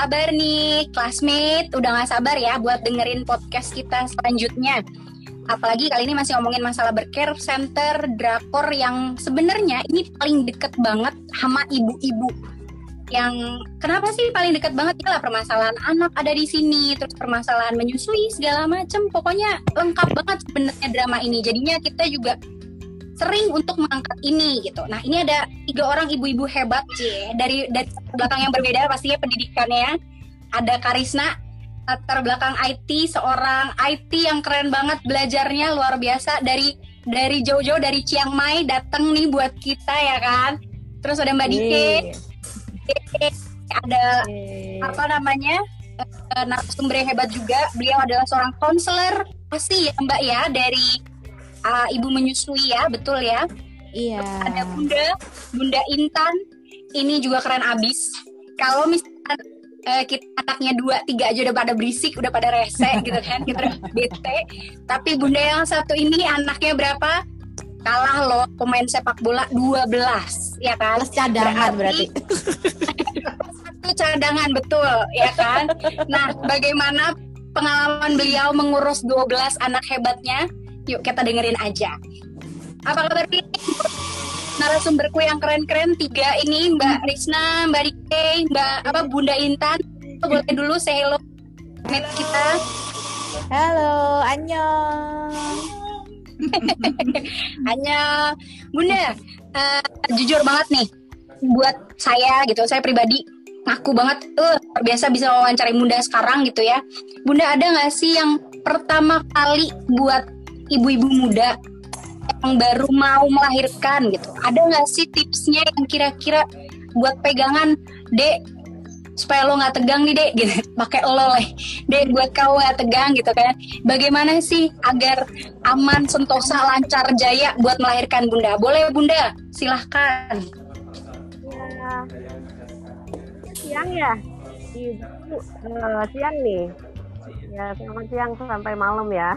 kabar nih, classmate? Udah gak sabar ya buat dengerin podcast kita selanjutnya. Apalagi kali ini masih ngomongin masalah bercare center drakor yang sebenarnya ini paling deket banget sama ibu-ibu. Yang kenapa sih paling deket banget ya lah permasalahan anak ada di sini, terus permasalahan menyusui segala macem. Pokoknya lengkap banget sebenarnya drama ini. Jadinya kita juga sering untuk mengangkat ini gitu. Nah ini ada tiga orang ibu-ibu hebat sih dari dari belakang yang berbeda pastinya pendidikannya. Ada Karisna latar belakang IT seorang IT yang keren banget belajarnya luar biasa dari dari jauh-jauh dari Chiang Mai datang nih buat kita ya kan. Terus ada Mbak Dike, ada apa namanya eh, narasumber yang hebat juga. Beliau adalah seorang konselor pasti ya Mbak ya dari uh, ibu menyusui ya, betul ya? Iya. Ada Bunda, Bunda Intan. Ini juga keren abis. Kalau misalkan uh, kita anaknya dua, tiga aja udah pada berisik, udah pada rese gitu kan, kita udah bete. Tapi Bunda yang satu ini anaknya berapa? Kalah loh pemain sepak bola 12 ya kan? Plus cadangan berarti. satu cadangan betul ya kan? Nah, bagaimana pengalaman beliau mengurus 12 anak hebatnya? Yuk kita dengerin aja. Apa kabar nih? Narasumberku yang keren-keren tiga ini Mbak Risna, Mbak Rike, Mbak apa Bunda Intan. Boleh dulu say hello met kita. Halo, annyeong. Hanya Bunda, uh, jujur banget nih buat saya gitu, saya pribadi ngaku banget uh, biasa bisa wawancari Bunda sekarang gitu ya. Bunda ada nggak sih yang pertama kali buat ibu-ibu muda yang baru mau melahirkan gitu. Ada nggak sih tipsnya yang kira-kira buat pegangan dek supaya lo nggak tegang nih dek? Gitu. Pakai lo leh dek buat kau nggak tegang gitu kan. Bagaimana sih agar aman sentosa lancar jaya buat melahirkan bunda? Boleh bunda? Silahkan. Ya siang ya? Ibu uh, siang nih Ya, selamat siang sampai malam ya.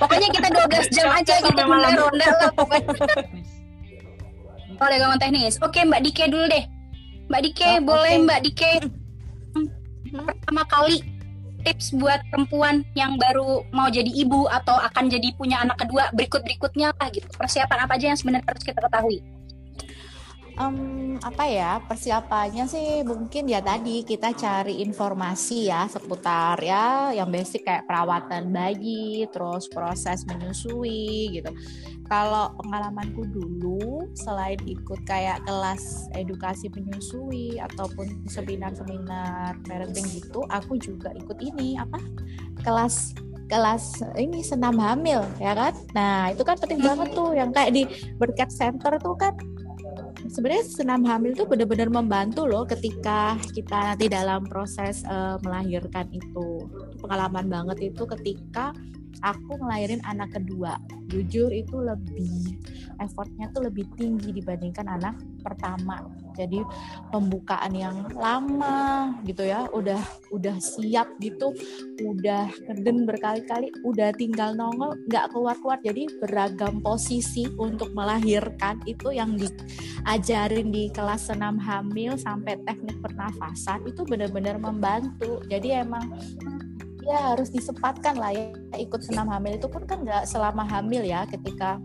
pokoknya kita 12 jam aja gitu mulai ronda lah pokoknya. Boleh ngomong teknis. Oke, Mbak Dike dulu deh. Mbak Dike, oh, boleh okay. Mbak Dike pertama kali tips buat perempuan yang baru mau jadi ibu atau akan jadi punya anak kedua berikut-berikutnya lah gitu. Persiapan apa aja yang sebenarnya harus kita ketahui? Um, apa ya persiapannya sih mungkin ya tadi kita cari informasi ya seputar ya yang basic kayak perawatan bayi terus proses menyusui gitu. Kalau pengalamanku dulu selain ikut kayak kelas edukasi menyusui ataupun seminar-seminar parenting gitu aku juga ikut ini apa kelas kelas ini senam hamil ya kan? Nah itu kan penting banget tuh yang kayak di berkat center tuh kan sebenarnya senam hamil itu benar-benar membantu loh ketika kita nanti dalam proses uh, melahirkan itu. Pengalaman banget itu ketika aku ngelahirin anak kedua. Jujur itu lebih effortnya tuh lebih tinggi dibandingkan anak pertama. Jadi pembukaan yang lama gitu ya udah udah siap gitu udah keden berkali-kali udah tinggal nongol nggak keluar-keluar. Jadi beragam posisi untuk melahirkan itu yang diajarin di kelas senam hamil sampai teknik pernafasan itu benar-benar membantu. Jadi emang ya harus disempatkan lah ya. Ikut senam hamil itu pun kan nggak selama hamil ya. Ketika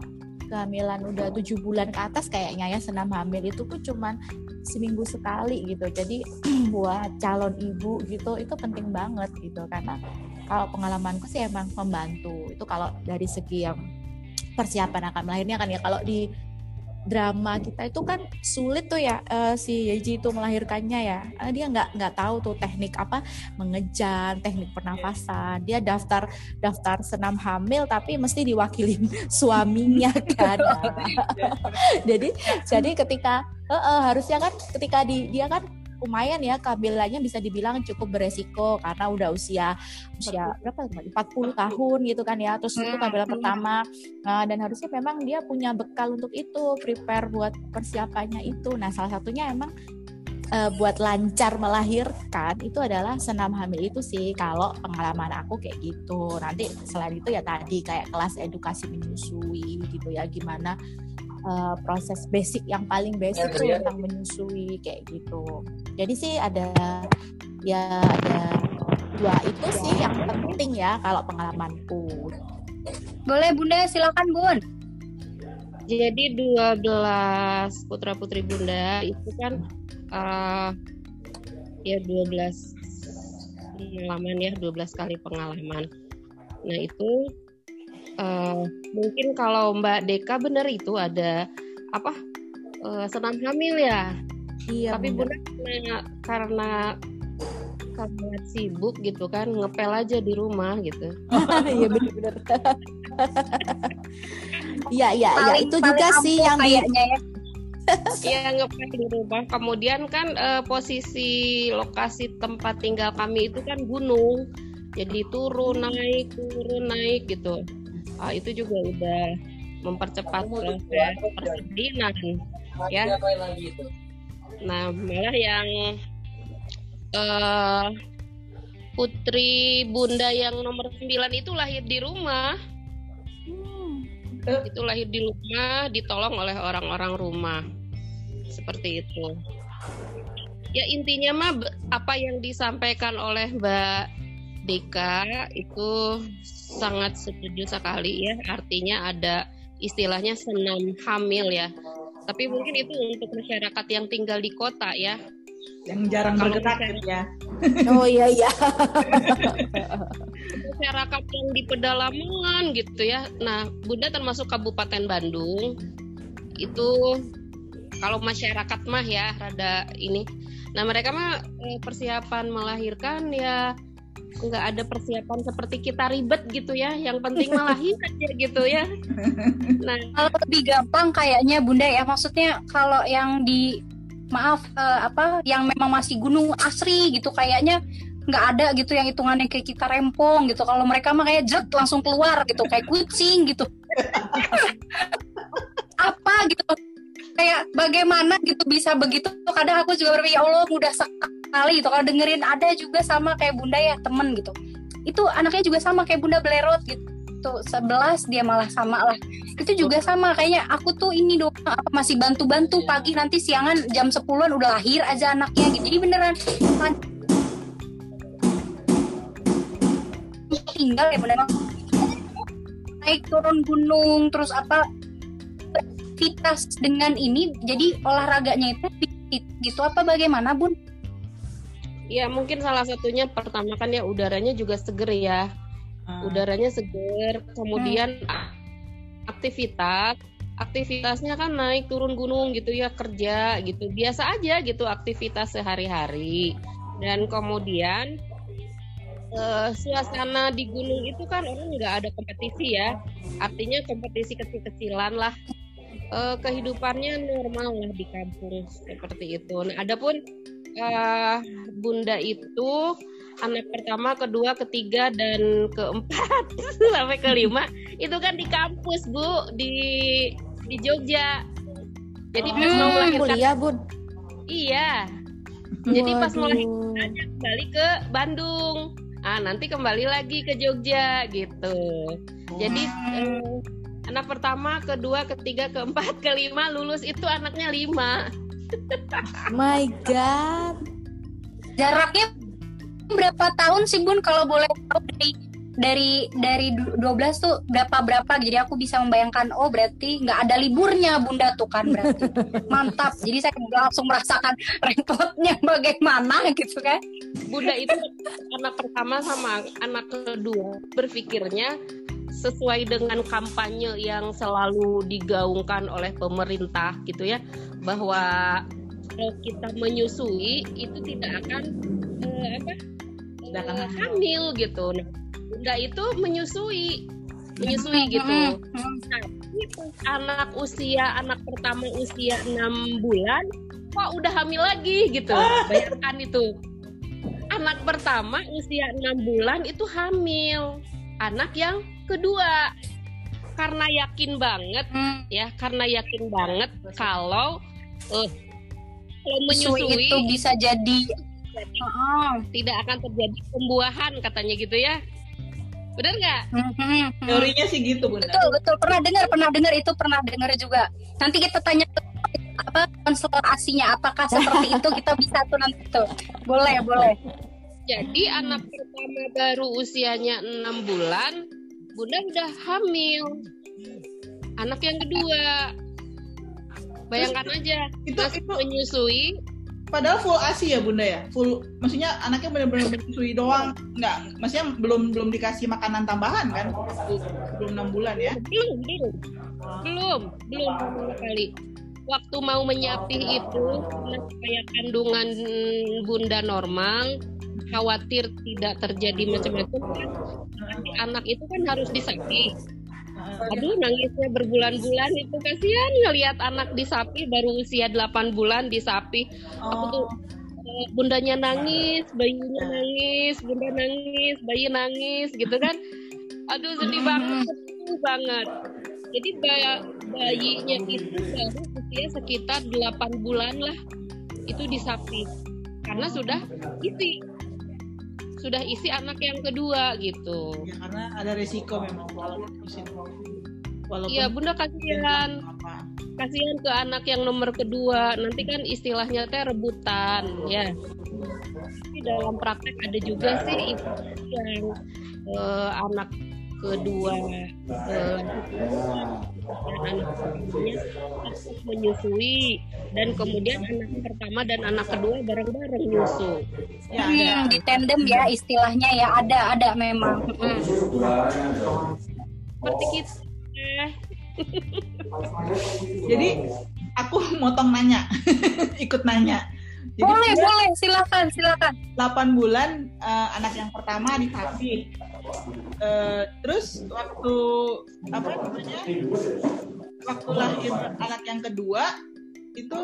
kehamilan udah tujuh bulan ke atas kayaknya ya senam hamil itu pun cuman seminggu sekali gitu. Jadi buat calon ibu gitu itu penting banget gitu. Karena kalau pengalamanku sih emang membantu. Itu kalau dari segi yang persiapan akan melahirnya kan ya. Kalau di drama kita itu kan sulit tuh ya uh, si Yeji itu melahirkannya ya. Uh, dia nggak nggak tahu tuh teknik apa mengejar teknik pernafasan. Dia daftar daftar senam hamil tapi mesti diwakilin suaminya kan. Jadi jadi ketika uh, uh, harusnya kan ketika di dia kan lumayan ya kehamilannya bisa dibilang cukup beresiko karena udah usia usia berapa 40 tahun gitu kan ya. Terus itu kehamilan hmm. pertama. Nah, dan harusnya memang dia punya bekal untuk itu prepare buat persiapannya itu. Nah salah satunya emang uh, buat lancar melahirkan itu adalah senam hamil itu sih. Kalau pengalaman aku kayak gitu. Nanti selain itu ya tadi kayak kelas edukasi menyusui gitu ya. Gimana uh, proses basic yang paling basic tuh tentang menyusui kayak gitu Jadi sih ada ya ada dua itu sih yang penting ya kalau pengalamanku. Boleh Bunda, silakan Bun. Jadi 12 putra putri Bunda itu kan uh, ya 12 pengalaman ya 12 kali pengalaman. Nah itu uh, mungkin kalau Mbak Deka benar itu ada apa uh, senam hamil ya. Iya. Tapi Bunda karena, karena karena sibuk gitu kan ngepel aja di rumah gitu. Iya benar-benar. Iya iya iya itu juga sih yang kayaknya ya. Iya ngepel di rumah. Kemudian kan uh, posisi lokasi tempat tinggal kami itu kan gunung. Jadi turun naik turun naik gitu. Ah, itu juga udah mempercepat proses persalinan ya. Nah malah yang uh, putri bunda yang nomor 9 itu lahir di rumah. Hmm. Itu lahir di rumah, ditolong oleh orang-orang rumah. Seperti itu. Ya intinya mah apa yang disampaikan oleh Mbak Deka itu sangat setuju sekali ya. Artinya ada istilahnya senam hamil ya. Tapi mungkin itu untuk masyarakat yang tinggal di kota ya yang jarang Kalau bergerak gitu ya. Oh iya iya. masyarakat yang di pedalaman gitu ya. Nah, Bunda termasuk Kabupaten Bandung itu kalau masyarakat mah ya rada ini. Nah, mereka mah eh, persiapan melahirkan ya nggak ada persiapan seperti kita ribet gitu ya. Yang penting melahir aja gitu ya. Nah, kalau lebih gampang kayaknya Bunda ya. Maksudnya kalau yang di maaf uh, apa yang memang masih gunung asri gitu kayaknya nggak ada gitu yang hitungannya kayak kita rempong gitu kalau mereka mah kayak jet langsung keluar gitu kayak kucing gitu apa gitu kayak bagaimana gitu bisa begitu. Kadang aku juga berpikir ya Allah mudah sekali gitu. Kalau dengerin ada juga sama kayak bunda ya temen gitu. Itu anaknya juga sama kayak bunda belerot gitu. Tuh 11 dia malah sama lah. Itu juga sama. Kayaknya aku tuh ini dong masih bantu-bantu pagi nanti siangan jam 10-an udah lahir aja anaknya gitu. Jadi beneran tinggal ya beneran. Naik turun gunung terus apa aktivitas dengan ini jadi olahraganya itu gitu apa bagaimana bun? Ya mungkin salah satunya pertama kan ya udaranya juga seger ya hmm. udaranya segar kemudian hmm. aktivitas aktivitasnya kan naik turun gunung gitu ya kerja gitu biasa aja gitu aktivitas sehari-hari dan kemudian uh, suasana di gunung itu kan orang nggak ada kompetisi ya artinya kompetisi kecil-kecilan lah uh, kehidupannya normal lah di kampung seperti itu nah adapun uh, bunda itu anak pertama, kedua, ketiga, dan keempat sampai kelima itu kan di kampus bu di di Jogja. Jadi oh, pas mau melahirkan kuliah bun. Iya. Jadi pas mau melahirkan kembali ke Bandung. Ah nanti kembali lagi ke Jogja gitu. Jadi eh, anak pertama, kedua, ketiga, keempat, kelima lulus itu anaknya lima. My God. Jaraknya berapa tahun sih Bun? Kalau boleh tahu dari dari dari 12 tuh berapa berapa? Jadi aku bisa membayangkan oh berarti nggak ada liburnya bunda tuh kan berarti. Mantap. Jadi saya langsung merasakan repotnya bagaimana gitu kan? Bunda itu anak pertama sama anak kedua berpikirnya sesuai dengan kampanye yang selalu digaungkan oleh pemerintah gitu ya bahwa kalau kita menyusui itu tidak akan eh, apa sedangkan uh, hamil. gitu. Nah bunda itu menyusui menyusui gitu. tapi anak usia anak pertama usia enam bulan kok udah hamil lagi gitu. Bayangkan itu. Anak pertama usia enam bulan itu hamil. Anak yang kedua. Karena yakin banget hmm. ya karena yakin banget kalau uh, kalau menyusui itu bisa jadi oh. tidak akan terjadi pembuahan katanya gitu ya. Benar nggak? Hmm, teorinya sih gitu bunda betul betul. Pernah dengar pernah dengar itu pernah dengar juga. Nanti kita tanya apa konselor asinya apakah seperti itu kita bisa tuh nanti tuh. Boleh boleh. Jadi anak pertama baru usianya enam bulan, bunda udah hamil. Anak yang kedua, bayangkan aja, Itu masih itu menyusui, padahal full ASI ya bunda ya. Full maksudnya anaknya benar-benar menyusui doang. Enggak, maksudnya belum belum dikasih makanan tambahan kan? Belum enam bulan ya. belum, belum, belum, belum sama sekali. Waktu mau menyapih itu, supaya kandungan bunda normal, khawatir tidak terjadi macam-macam kan. Anak itu kan harus disapih. Aduh nangisnya berbulan-bulan itu kasihan ngelihat anak disapi baru usia 8 bulan disapi. Aku tuh eh, bundanya nangis, bayinya nangis, bunda nangis, bayi nangis gitu kan. Aduh sedih banget, sedih banget. Jadi ba- bayinya itu baru usia sekitar 8 bulan lah itu disapi karena sudah isi sudah isi anak yang kedua gitu. Ya karena ada resiko memang walaupun walaupun Iya bunda kasihan apa. kasihan ke anak yang nomor kedua nanti kan istilahnya teh rebutan ya tapi dalam praktek ada juga sih yang eh, anak kedua eh, dan anak keduanya aktif menyusui dan kemudian anak pertama dan anak kedua bareng-bareng nyusu Ya Hmm, ada. di tandem ya istilahnya ya ada ada memang Hmm. seperti kita Jadi aku motong nanya, ikut nanya. Jadi boleh boleh silakan silakan 8 bulan eh, anak yang pertama disapih. Eh, terus waktu apa namanya? Waktu lahir anak yang kedua itu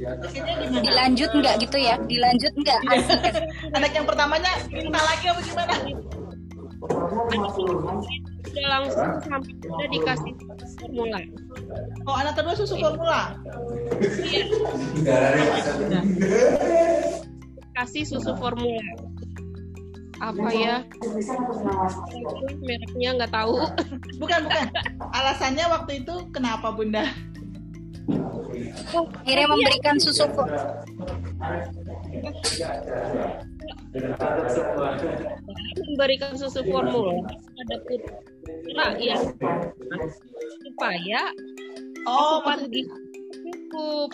akhirnya gimana? dilanjut nggak gitu ya dilanjut nggak Iya. anak yang pertamanya minta lagi apa gimana? udah langsung sampai udah dikasih formula Oh anak kedua susu formula. kasih susu formula apa ya? Mereknya nggak tahu. Bukan bukan. Alasannya waktu itu kenapa bunda? akhirnya memberikan susu kok. Memberikan susu formula. Pada putra ya supaya Oh gizi cukup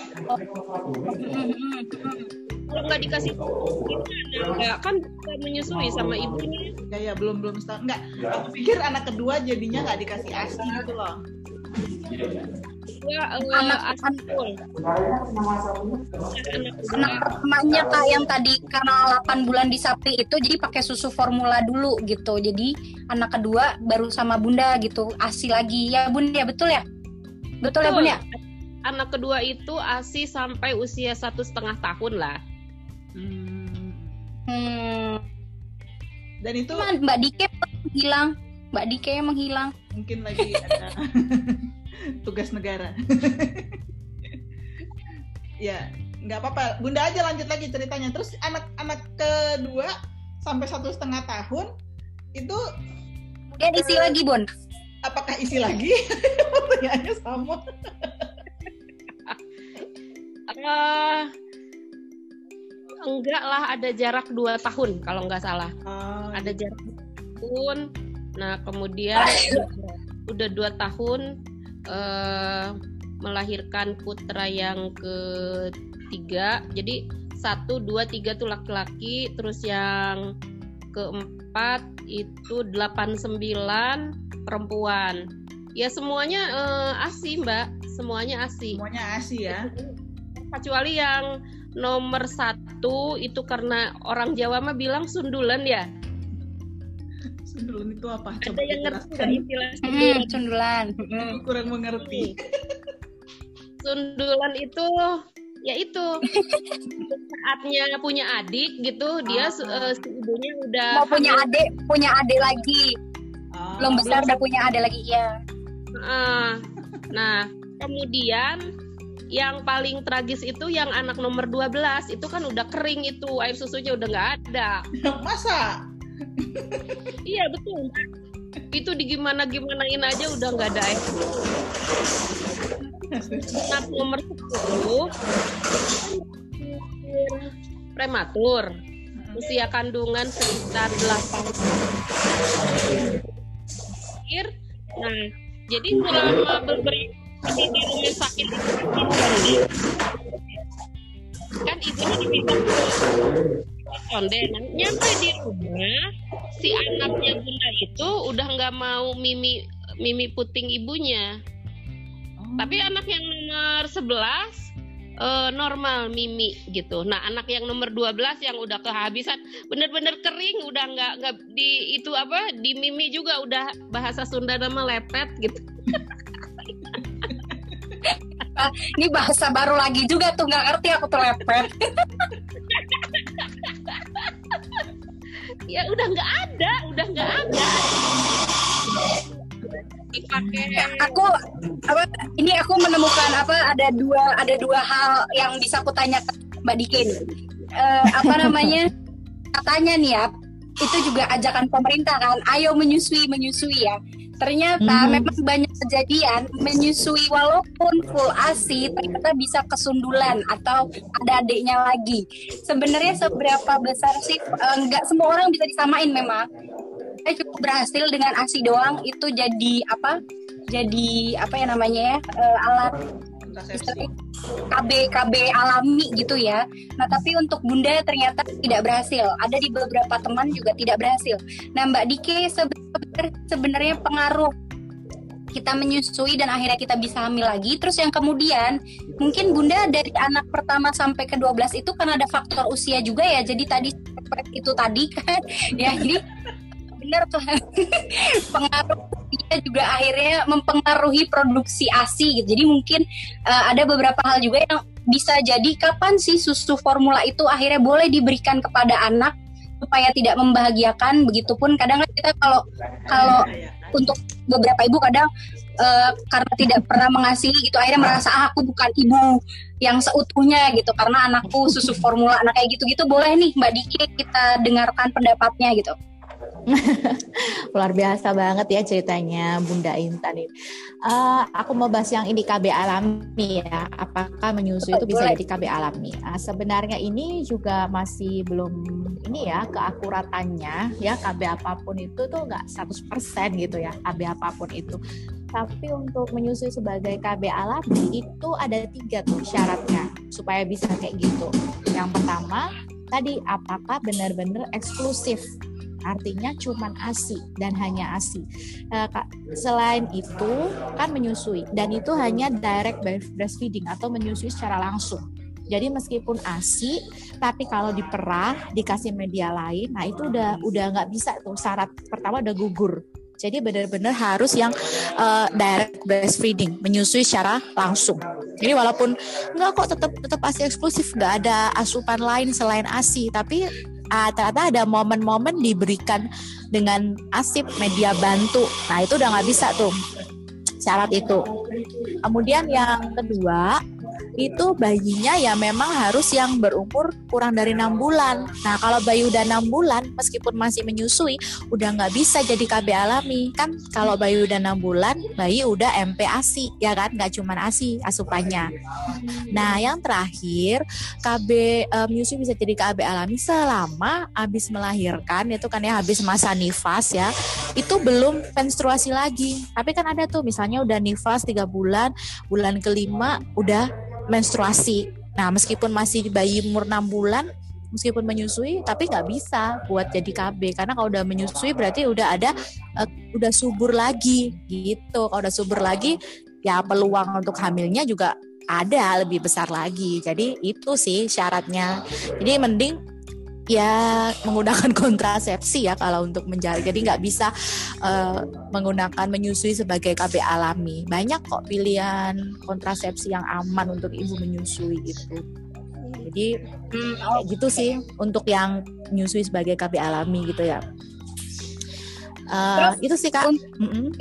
kalau nggak dikasih gimana? Nggak kan bisa menyusui sama ibunya. Ya ya belum belum setahun. Enggak aku pikir anak kedua jadinya nggak dikasih asi gitu loh. Ya Anak- aspul anak pertamanya kak yang tadi karena 8 bulan di sapi itu jadi pakai susu formula dulu gitu. Jadi anak kedua baru sama bunda gitu asi lagi. Ya bun ya betul ya? Betul, ya bun ya? Anak kedua itu asi sampai usia satu setengah tahun lah Hmm. hmm. dan itu Cuman mbak Dike menghilang. Mbak Dike menghilang. Mungkin lagi ada tugas negara. Ya nggak apa-apa. Bunda aja lanjut lagi ceritanya. Terus anak-anak kedua sampai satu setengah tahun itu dia isi lagi bun. Apakah isi lagi? Pertanyaannya sama. Eh, enggak lah ada jarak dua tahun kalau nggak salah. Ah, ada jarak dua tahun. Nah kemudian udah dua tahun eh melahirkan putra yang ketiga. Jadi satu dua tiga tuh laki-laki. Terus yang keempat itu delapan sembilan perempuan. Ya semuanya eh, asi mbak. Semuanya asi semuanya asi ya? Kecuali yang nomor satu itu karena orang Jawa mah bilang sundulan ya. Sundulan itu apa? Ada yang ngerti istilah hmm, sundulan. Cundulan Aku kurang mengerti. Sundulan itu ya itu. Saatnya punya adik gitu dia eh, si ibunya udah mau punya hamil. adik punya adik lagi. Ah, belum besar udah punya adik lagi ya Ah, nah kemudian yang paling tragis itu yang anak nomor 12 itu kan udah kering itu air susunya udah nggak ada. Masa? Iya betul. Itu digimana gimanain aja udah nggak ada air anak nomor 10 prematur. Usia kandungan sekitar 8 akhir nah jadi selama beberapa di rumah sakit kan ibunya konde nah, nyampe di rumah si anaknya bunda itu udah nggak mau mimi mimi puting ibunya tapi anak yang nomor 11 uh, normal mimi gitu. Nah, anak yang nomor 12 yang udah kehabisan bener-bener kering udah nggak nggak di itu apa di mimi juga udah bahasa Sunda nama lepet gitu. Ini bahasa baru lagi juga tuh nggak ngerti aku tuh lepet. ya udah nggak ada, udah nggak ada. Dipakai Ya, aku apa ini aku menemukan apa ada dua ada dua hal yang bisa aku tanyakan Mbak Dikin. Eh, apa namanya? Katanya nih ya, itu juga ajakan pemerintah kan, ayo menyusui menyusui ya. Ternyata Mhm. memang banyak kejadian menyusui walaupun full ASI ternyata bisa kesundulan atau ada adiknya lagi. Sebenarnya seberapa besar sih? eh, Nggak semua orang bisa disamain memang. Saya cukup berhasil dengan ASI doang itu jadi apa? Jadi apa ya namanya ya? eh, alat KB KB alami gitu ya. Nah tapi untuk bunda ternyata tidak berhasil. Ada di beberapa teman juga tidak berhasil. Nah Mbak Dike sebenarnya pengaruh kita menyusui dan akhirnya kita bisa hamil lagi. Terus yang kemudian mungkin bunda dari anak pertama sampai ke 12 itu kan ada faktor usia juga ya. Jadi tadi itu tadi kan ya jadi benar tuh pengaruh usia juga akhirnya mempengaruhi produksi ASI gitu. Jadi mungkin uh, ada beberapa hal juga yang bisa jadi kapan sih susu formula itu akhirnya boleh diberikan kepada anak supaya tidak membahagiakan begitupun kadang kan kita kalau kalau untuk beberapa ibu kadang uh, karena tidak pernah mengasihi gitu akhirnya merasa ah, aku bukan ibu yang seutuhnya gitu karena anakku susu formula anak kayak gitu-gitu boleh nih Mbak Diki kita dengarkan pendapatnya gitu. Luar biasa banget ya ceritanya Bunda Intan ini. Eh, aku mau bahas yang ini KB alami ya. Apakah menyusui itu bisa jadi KB alami? Ah, sebenarnya ini juga masih belum ini ya keakuratannya ya KB apa pun itu tuh nggak 100% gitu ya KB apa pun itu. Tapi untuk menyusui sebagai KB alami itu ada tiga tuh syaratnya supaya bisa kayak gitu. Yang pertama tadi apakah benar-benar eksklusif artinya cuman ASI dan hanya ASI. Eh, Kak, selain itu kan menyusui dan itu hanya direct breastfeeding atau menyusui secara langsung. Jadi meskipun ASI, tapi kalau diperah dikasih media lain, nah itu udah udah nggak bisa tuh syarat pertama udah gugur. Jadi benar-benar harus yang eh, direct breastfeeding, menyusui secara langsung. Jadi walaupun nggak kok tetap tetap ASI eksklusif, nggak ada asupan lain selain ASI, tapi ah, ternyata ada momen-momen diberikan dengan asip media bantu. Nah itu udah nggak bisa tuh syarat itu. Kemudian yang kedua itu bayinya ya memang harus yang berumur kurang dari enam bulan. Nah kalau bayi udah enam bulan meskipun masih menyusui udah nggak bisa jadi KB alami kan kalau bayi udah enam bulan bayi udah MP ASI ya kan nggak cuma ASI asupannya. Nah yang terakhir KB eh, menyusui bisa jadi KB alami selama habis melahirkan itu kan ya habis masa nifas ya itu belum menstruasi lagi. Tapi kan ada tuh misalnya udah nifas tiga bulan, bulan kelima udah menstruasi. Nah meskipun masih bayi umur 6 bulan, meskipun menyusui, tapi nggak bisa buat jadi KB karena kalau udah menyusui berarti udah ada eh, udah subur lagi gitu. Kalau udah subur lagi, ya peluang untuk hamilnya juga ada lebih besar lagi. Jadi itu sih syaratnya. Jadi mending ya menggunakan kontrasepsi ya kalau untuk mencari jadi nggak bisa eh, menggunakan menyusui sebagai KB alami. Banyak kok pilihan kontrasepsi yang aman untuk ibu menyusui gitu. Jadi Hmm, gitu sih untuk yang menyusui sebagai KB alami gitu ya. Eh, Terus, itu sih kak. un- Mm-mm.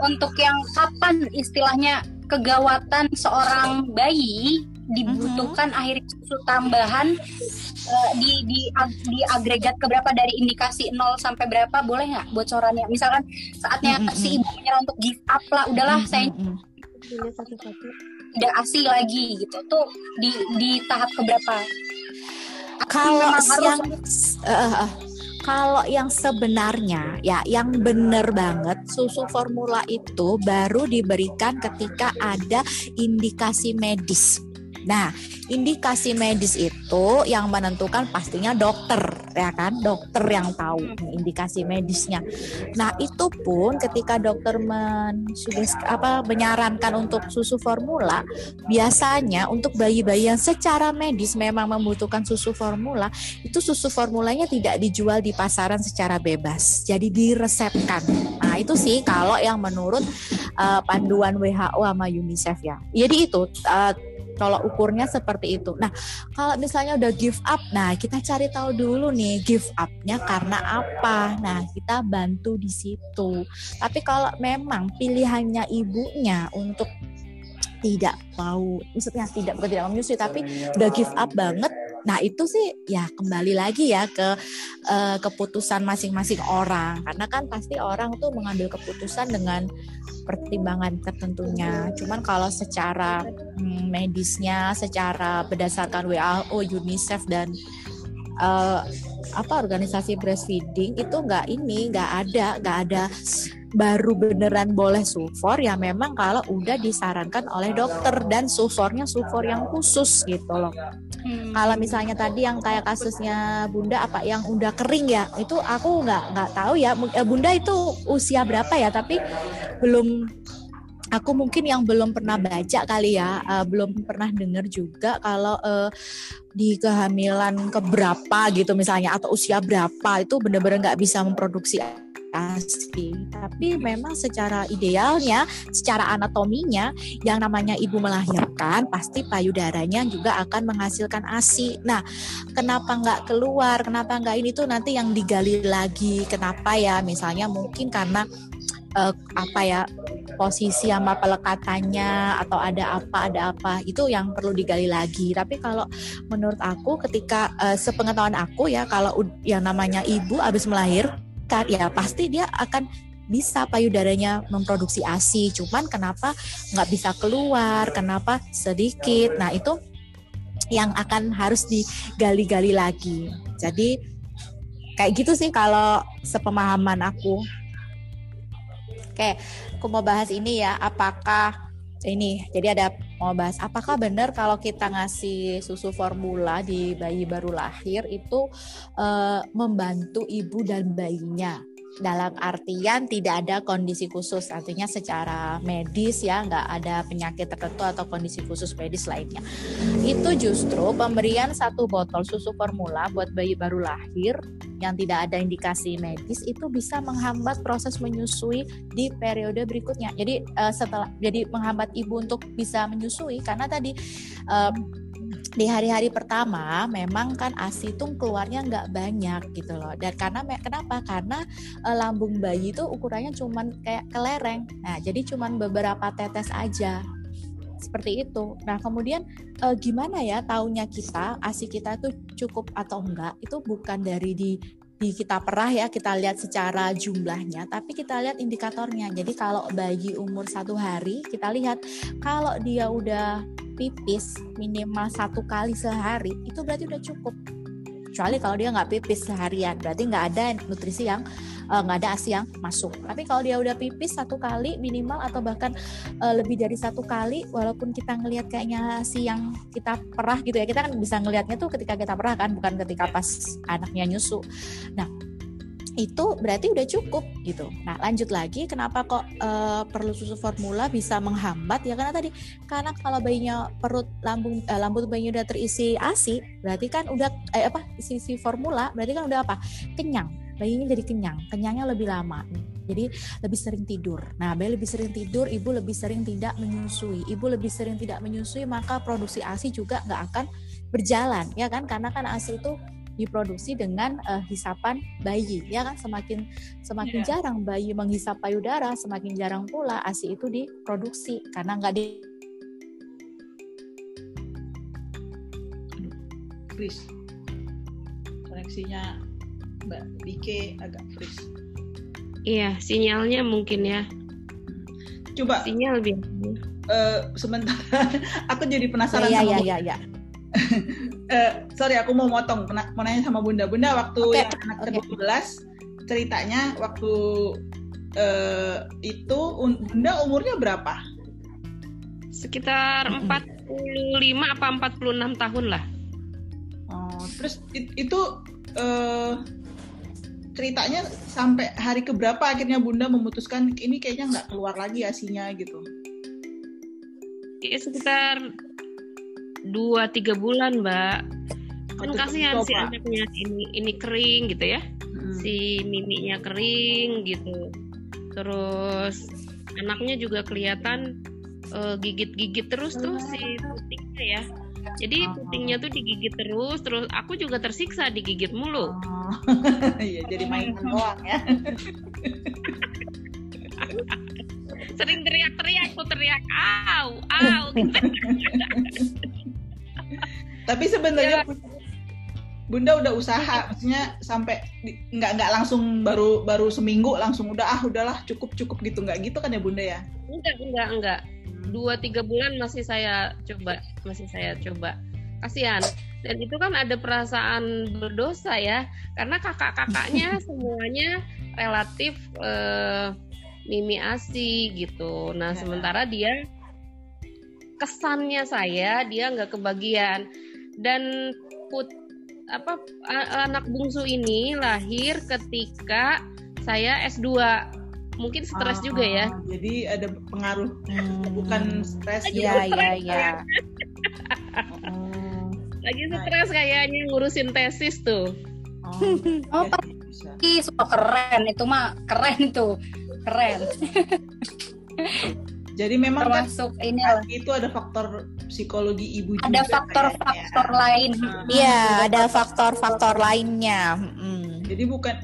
untuk yang kapan istilahnya kegawatan seorang bayi dibutuhkan akhirnya susu tambahan eh, di di ag- di agregat keberapa dari indikasi 0 sampai berapa boleh nggak bocorannya? Misalkan saatnya Mm, mm, si mm. ibu menyerah untuk give up lah udahlah saya Mm-mm. punya satu-satu. Tidak asli lagi gitu. Tuh di di tahap keberapa? Kalau yang eh, eh, kalau yang sebenarnya ya yang benar banget susu formula itu baru diberikan ketika ada indikasi medis. Nah, indikasi medis itu yang menentukan pastinya dokter, ya kan? Dokter yang tahu indikasi medisnya. Nah, itu pun ketika dokter mensuges apa menyarankan untuk susu formula, biasanya untuk bayi-bayi yang secara medis memang membutuhkan susu formula, itu susu formulanya tidak dijual di pasaran secara bebas. Jadi diresepkan. Nah, itu sih kalau yang menurut uh, panduan WHO sama UNICEF ya. Jadi itu uh, kalau ukurnya seperti itu. Nah, kalau misalnya udah give up, nah kita cari tahu dulu nih give up-nya karena apa. Nah, kita bantu di situ. Tapi kalau memang pilihannya ibunya untuk tidak mau, maksudnya tidak bukan tidak mau menyusui, tapi udah give up banget. Nah itu sih ya kembali lagi ya ke uh, keputusan masing-masing orang karena kan pasti orang tuh mengambil keputusan dengan pertimbangan tertentunya. Cuman kalau secara hmm, medisnya, secara berdasarkan WHO, UNICEF dan uh, apa organisasi breastfeeding itu nggak ini nggak ada nggak ada baru beneran boleh sufor ya memang kalau udah disarankan oleh dokter dan sufornya sufor yang khusus gitu loh. Hmm. Kalau misalnya tadi yang kayak kasusnya Bunda apa yang udah kering ya itu aku nggak nggak tahu ya Bunda itu usia berapa ya tapi belum aku mungkin yang belum pernah baca kali ya, uh, belum pernah dengar juga kalau uh, di kehamilan keberapa gitu misalnya atau usia berapa itu benar-benar nggak bisa memproduksi ASI. Tapi memang secara idealnya, secara anatominya, yang namanya ibu melahirkan pasti payudaranya juga akan menghasilkan ASI. Nah, kenapa nggak keluar? Kenapa nggak ini tuh nanti yang digali lagi? Kenapa ya? Misalnya mungkin karena uh, apa ya posisi sama pelekatannya atau ada apa ada apa itu yang perlu digali lagi tapi kalau menurut aku ketika uh, sepengetahuan aku ya kalau yang namanya ibu habis melahir meningkat ya pasti dia akan bisa payudaranya memproduksi ASI. Cuman kenapa nggak bisa keluar? Kenapa sedikit? Nah itu yang akan harus digali-gali lagi. Jadi kayak gitu sih kalau sepemahaman aku. Oke, aku mau bahas ini ya. Apakah ini jadi ada mau bahas apakah benar kalau kita ngasih susu formula di bayi baru lahir itu uh, membantu ibu dan bayinya dalam artian tidak ada kondisi khusus artinya secara medis ya nggak ada penyakit tertentu atau kondisi khusus medis lainnya. Itu justru pemberian satu botol susu formula buat bayi baru lahir yang tidak ada indikasi medis itu bisa menghambat proses menyusui di periode berikutnya. Jadi uh, setelah jadi menghambat ibu untuk bisa menyusui karena tadi di hari-hari pertama memang kan ASI itu keluarnya nggak banyak gitu loh. Dan karena kenapa? Karena e, lambung bayi itu ukurannya cuman kayak kelereng. Nah jadi cuman beberapa tetes aja. Seperti itu. Nah kemudian e, gimana ya taunya kita? ASI kita itu cukup atau enggak? Itu bukan dari di di kita perah ya kita lihat secara jumlahnya tapi kita lihat indikatornya. Jadi kalau bayi umur satu hari kita lihat kalau dia udah pipis minimal satu kali sehari itu berarti udah cukup kecuali kalau dia nggak pipis seharian. Berarti nggak ada nutrisi yang eh, nggak uh, ada asi yang masuk. Tapi kalau dia udah pipis satu kali minimal atau bahkan uh, lebih dari satu kali walaupun kita ngelihat kayaknya asi yang kita perah gitu ya kita kan bisa ngelihatnya tuh ketika kita perah kan bukan ketika pas anaknya nyusu. Nah itu berarti udah cukup gitu. Nah lanjut lagi, kenapa kok uh, perlu susu formula bisa menghambat? Ya karena tadi, karena kalau bayinya perut lambung uh, lambung bayinya udah terisi asi, berarti kan udah eh, apa isi, isi formula, berarti kan udah apa? Kenyang. Bayinya jadi kenyang, kenyangnya lebih lama. Jadi lebih sering tidur. Nah, bayi lebih sering tidur, ibu lebih sering tidak menyusui. Ibu lebih sering tidak menyusui, maka produksi ASI juga nggak akan berjalan, ya kan? Karena kan ASI itu diproduksi dengan uh, hisapan bayi ya kan? Semakin semakin yeah. jarang bayi menghisap payudara semakin jarang pula ASI itu diproduksi karena nggak di freeze. Koneksinya Mbak Dike agak freeze. Iya sinyalnya mungkin ya. Coba. Sinyal lebih eh, sementara aku jadi penasaran Iya, sama iya, iya, iya. Eh, sorry aku mau motong mau nanya sama Bunda Bunda waktu Oke, yang anak oke. ke-12 ceritanya waktu eh, itu un- Bunda umurnya berapa? Sekitar Mm-mm. 45 apa 46 tahun lah. Oh, terus it- itu eh, ceritanya sampai hari keberapa akhirnya Bunda memutuskan ini kayaknya nggak keluar lagi asinya gitu. Ya, sekitar 2-3 bulan, Mbak. Kan kasihan si anaknya ini ini kering gitu ya. Hmm. Si miminya kering gitu. Terus anaknya juga kelihatan eh, gigit-gigit terus tuh si putingnya ya. Jadi Oh. putingnya tuh digigit terus, terus aku juga tersiksa digigit mulu. Oh, iya jadi mainan doang ya. Sering teriak-teriak, aku teriak, au, au. gitu. Tapi sebenarnya Bunda udah usaha, maksudnya sampai nggak nggak langsung baru baru seminggu langsung udah ah udahlah cukup cukup gitu nggak gitu kan ya Bunda ya? Enggak, enggak, enggak. Dua tiga bulan masih saya coba, masih saya coba. Kasihan. Dan itu kan ada perasaan berdosa ya, karena kakak-kakaknya semuanya relatif eh, mimi asi gitu. Nah Ya. sementara dia kesannya saya dia nggak kebagian dan put apa anak bungsu ini lahir ketika saya S2 mungkin stres Ah, juga ya Jadi ada pengaruh Hmm. bukan stres Iya, juga. iya, iya. Oh, lagi Nah. stres kayaknya ngurusin tesis tuh Oh, Oh, bisa. Ih, so keren itu mah keren tuh keren Jadi memang kan termasuk ini lah. itu ada faktor psikologi ibu juga. ada kayaknya. faktor-faktor lain Iya, ada faktor-faktor lainnya. Mm. Jadi bukan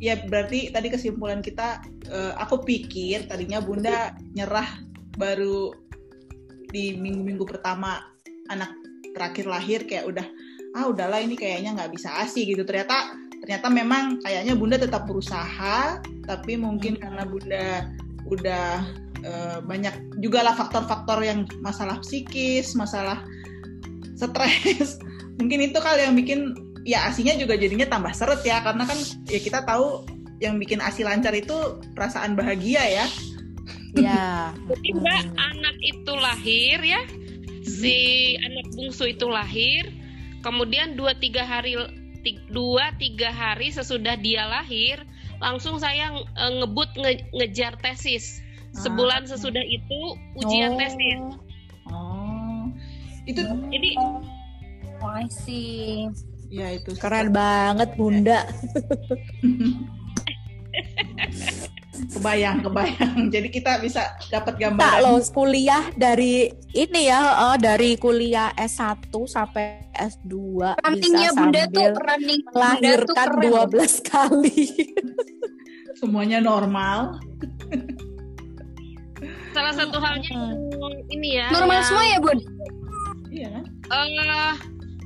ya berarti tadi kesimpulan kita eh, aku pikir tadinya Bunda nyerah baru di minggu-minggu pertama anak terakhir lahir kayak udah ah udahlah ini kayaknya nggak bisa asi gitu ternyata ternyata memang kayaknya Bunda tetap berusaha tapi mungkin karena Bunda udah eh, banyak juga lah faktor-faktor yang masalah psikis masalah stres mungkin itu kali yang bikin ya asinya juga jadinya tambah seret ya karena kan ya kita tahu yang bikin asi lancar itu perasaan bahagia ya Ya. jadi mbak Hmm. anak itu lahir ya si anak bungsu itu lahir kemudian dua tiga hari dua tiga hari sesudah dia lahir langsung saya eh, ngebut nge- ngejar tesis sebulan sesudah itu ujian Oh. tesis oh itu jadi oh, I see. ya itu Keren banget Bunda. kebayang kebayang jadi kita bisa dapat Tak gambaran loh kuliah dari ini ya, oh, dari kuliah S1 sampai S2 Runtingnya bisa bunda tuh sambil running bunda tuh melahirkan keren. 12 kali. semuanya normal salah satu halnya Hmm. yang ini ya Normal yang- semua ya bun? iya kan Eh,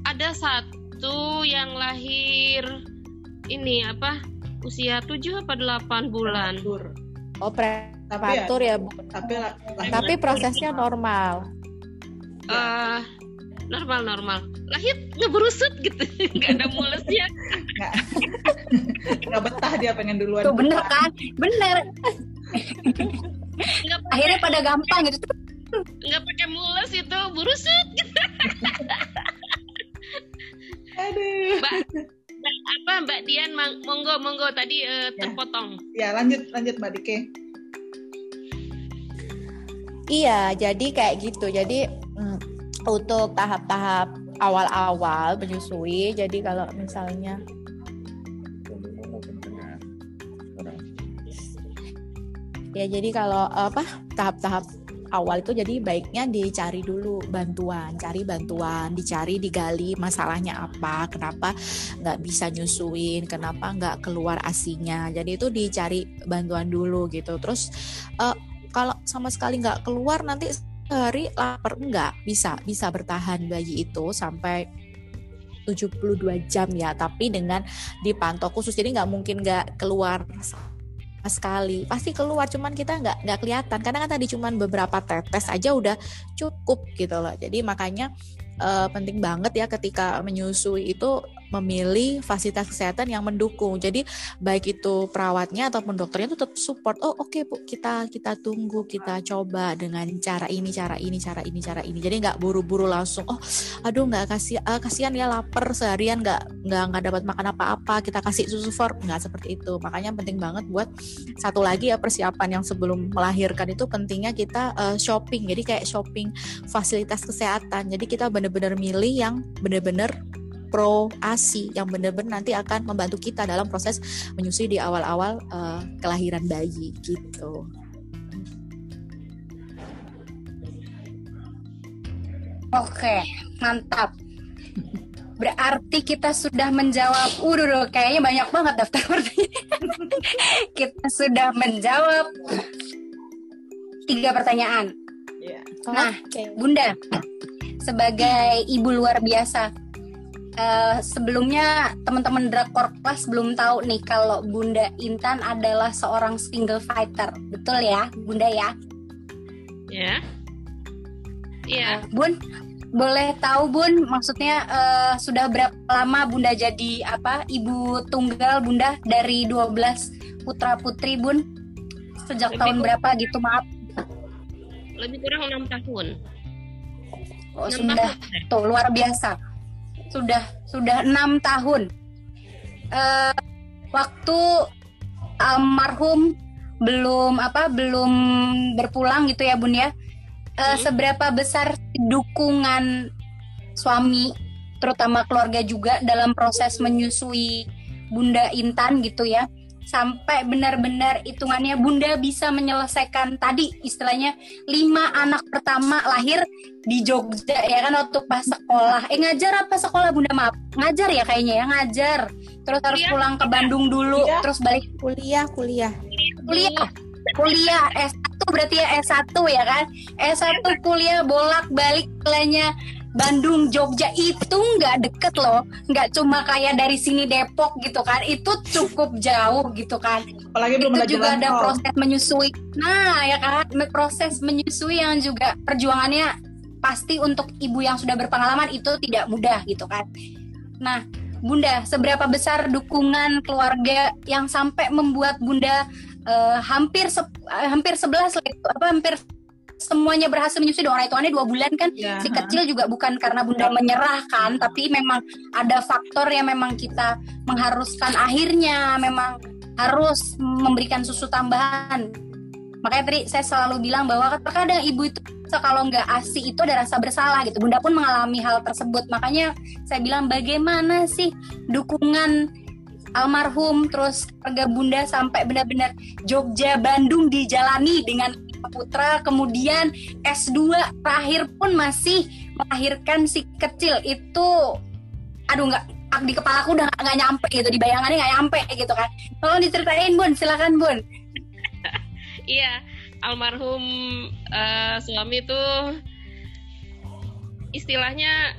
ada satu yang lahir ini apa usia 7 apa 8 bulan. Prematur. Oh, prematur ya, Bu. tapi Tapi prosesnya normal. Eh normal normal. Lahir ngeberusut gitu, nggak ada mulesnya. nggak betah dia pengen duluan Tuh bener kan? Bener. Nggak Akhirnya pada gampang gitu. nggak pakai mules itu berusut. Gitu. aduh Mbak, Mbak apa Mbak Dian monggo monggo tadi Ya. terpotong. ya lanjut lanjut mbak Dike Iya, jadi kayak gitu. Jadi mm, untuk tahap-tahap awal-awal menyusui, jadi kalau misalnya ya jadi kalau apa tahap-tahap awal itu jadi baiknya dicari dulu bantuan, cari bantuan, dicari digali masalahnya apa, kenapa nggak bisa nyusuin, kenapa nggak keluar asinya. Jadi itu dicari bantuan dulu gitu. Terus eh, kalau sama sekali nggak keluar nanti sehari lapar enggak bisa bisa bertahan bayi itu sampai 72 jam ya tapi dengan dipantau khusus jadi nggak mungkin nggak keluar sekali. Pasti keluar cuman kita nggak nggak kelihatan. Karena kan tadi cuman beberapa tetes aja udah cukup gitu loh. Jadi makanya uh, penting banget ya ketika menyusui itu memilih fasilitas kesehatan yang mendukung. Jadi baik itu perawatnya ataupun dokternya itu tetap support. Oh oke okay, bu, kita kita tunggu, kita coba dengan cara ini, cara ini, cara ini, cara ini. Jadi nggak buru-buru langsung. Oh, aduh nggak kasih uh, kasihan ya lapar seharian nggak nggak nggak dapat makan apa-apa. Kita kasih susu for nggak seperti itu. Makanya penting banget buat satu lagi ya persiapan yang sebelum melahirkan itu pentingnya kita uh, shopping. Jadi kayak shopping fasilitas kesehatan. Jadi kita benar-benar milih yang benar-benar pro ASI yang benar-benar nanti akan membantu kita dalam proses menyusui di awal-awal uh, kelahiran bayi gitu. Oke, mantap. Berarti kita sudah menjawab, udah kayaknya banyak banget daftar pertanyaan. kita sudah menjawab tiga pertanyaan. Yeah. Nah, okay. Bunda, sebagai ibu luar biasa, uh, sebelumnya teman-teman drakor kelas belum tahu nih kalau Bunda Intan adalah seorang single fighter, betul ya, Bunda ya? Ya. Iya. Uh, Bun, boleh tahu Bun, maksudnya uh, sudah berapa lama Bunda jadi apa ibu tunggal Bunda dari 12 putra putri Bun? Sejak Lebih tahun kurang, berapa gitu maaf? Lebih kurang enam tahun. Oh, 6 sudah. tahun. tuh luar biasa. Sudah sudah enam tahun. Uh, waktu almarhum belum apa belum berpulang gitu ya bun ya. Uh, hmm. seberapa besar dukungan suami terutama keluarga juga dalam proses menyusui bunda Intan gitu ya sampai benar-benar hitungannya bunda bisa menyelesaikan tadi istilahnya lima anak pertama lahir di Jogja ya kan waktu pas sekolah. Eh ngajar apa sekolah bunda? Maaf ngajar ya kayaknya ya ngajar. Terus harus kuliah. pulang ke Bandung dulu kuliah. terus balik. Kuliah kuliah. Kuliah. Kuliah S1 berarti ya S1 ya kan? S1 kuliah bolak-balik kuliahnya Bandung Jogja itu nggak deket loh. Nggak cuma kayak dari sini Depok gitu kan. Itu cukup jauh gitu kan. Apalagi belum itu juga ada proses menyusui. Nah ya kan? Proses menyusui yang juga perjuangannya pasti untuk ibu yang sudah berpengalaman itu tidak mudah gitu kan. Nah Bunda seberapa besar dukungan keluarga yang sampai membuat Bunda uh, hampir se uh, hampir 11 apa hampir semuanya berhasil menyusui orang hitungannya dua bulan kan. Ya, si kecil juga bukan karena bunda menyerah kan tapi memang ada faktor yang memang kita mengharuskan akhirnya memang harus memberikan susu tambahan. Makanya tadi saya selalu bilang bahwa terkadang ibu itu kalau nggak asi itu ada rasa bersalah gitu. Bunda pun mengalami hal tersebut. Makanya saya bilang bagaimana sih dukungan almarhum terus keluarga bunda sampai benar-benar Jogja Bandung dijalani dengan putra kemudian S2 terakhir pun masih melahirkan si kecil. Itu aduh nggak di kepala aku udah nggak nyampe gitu di bayangannya nggak nyampe gitu kan. Tolong diceritain bun silakan bun. Iya almarhum uh, suami itu istilahnya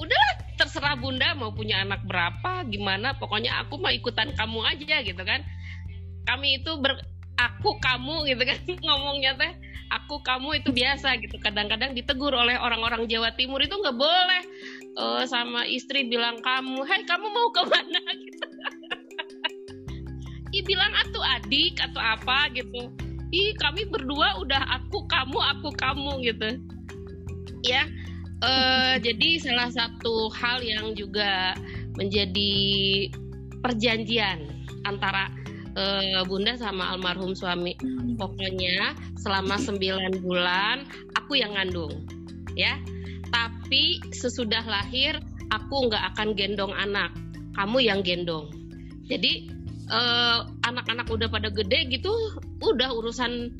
udah terserah bunda mau punya anak berapa gimana pokoknya aku mau ikutan kamu aja gitu kan. Kami itu ber, aku kamu gitu kan. Ngomongnya teh aku kamu itu biasa gitu. Kadang-kadang ditegur oleh orang-orang Jawa Timur itu nggak boleh uh, sama istri bilang kamu hai kamu mau ke mana? Gitu. Ih bilang atuh adik atau apa gitu. Ih kami berdua udah aku kamu aku kamu gitu. Ya uh, jadi salah satu hal yang juga menjadi perjanjian antara uh, bunda sama almarhum suami. Pokoknya selama 9 bulan aku yang ngandung ya. Tapi sesudah lahir aku nggak akan gendong anak. Kamu yang gendong. Jadi anak anak-anak udah pada gede gitu udah urusan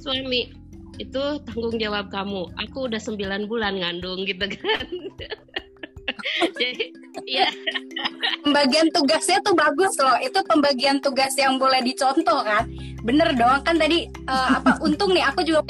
suami. Itu tanggung jawab kamu. Aku udah 9 bulan ngandung gitu kan Jadi ya pembagian tugasnya tuh bagus loh. Itu pembagian tugas yang boleh dicontoh kan. Bener dong kan tadi uh, apa untung nih aku juga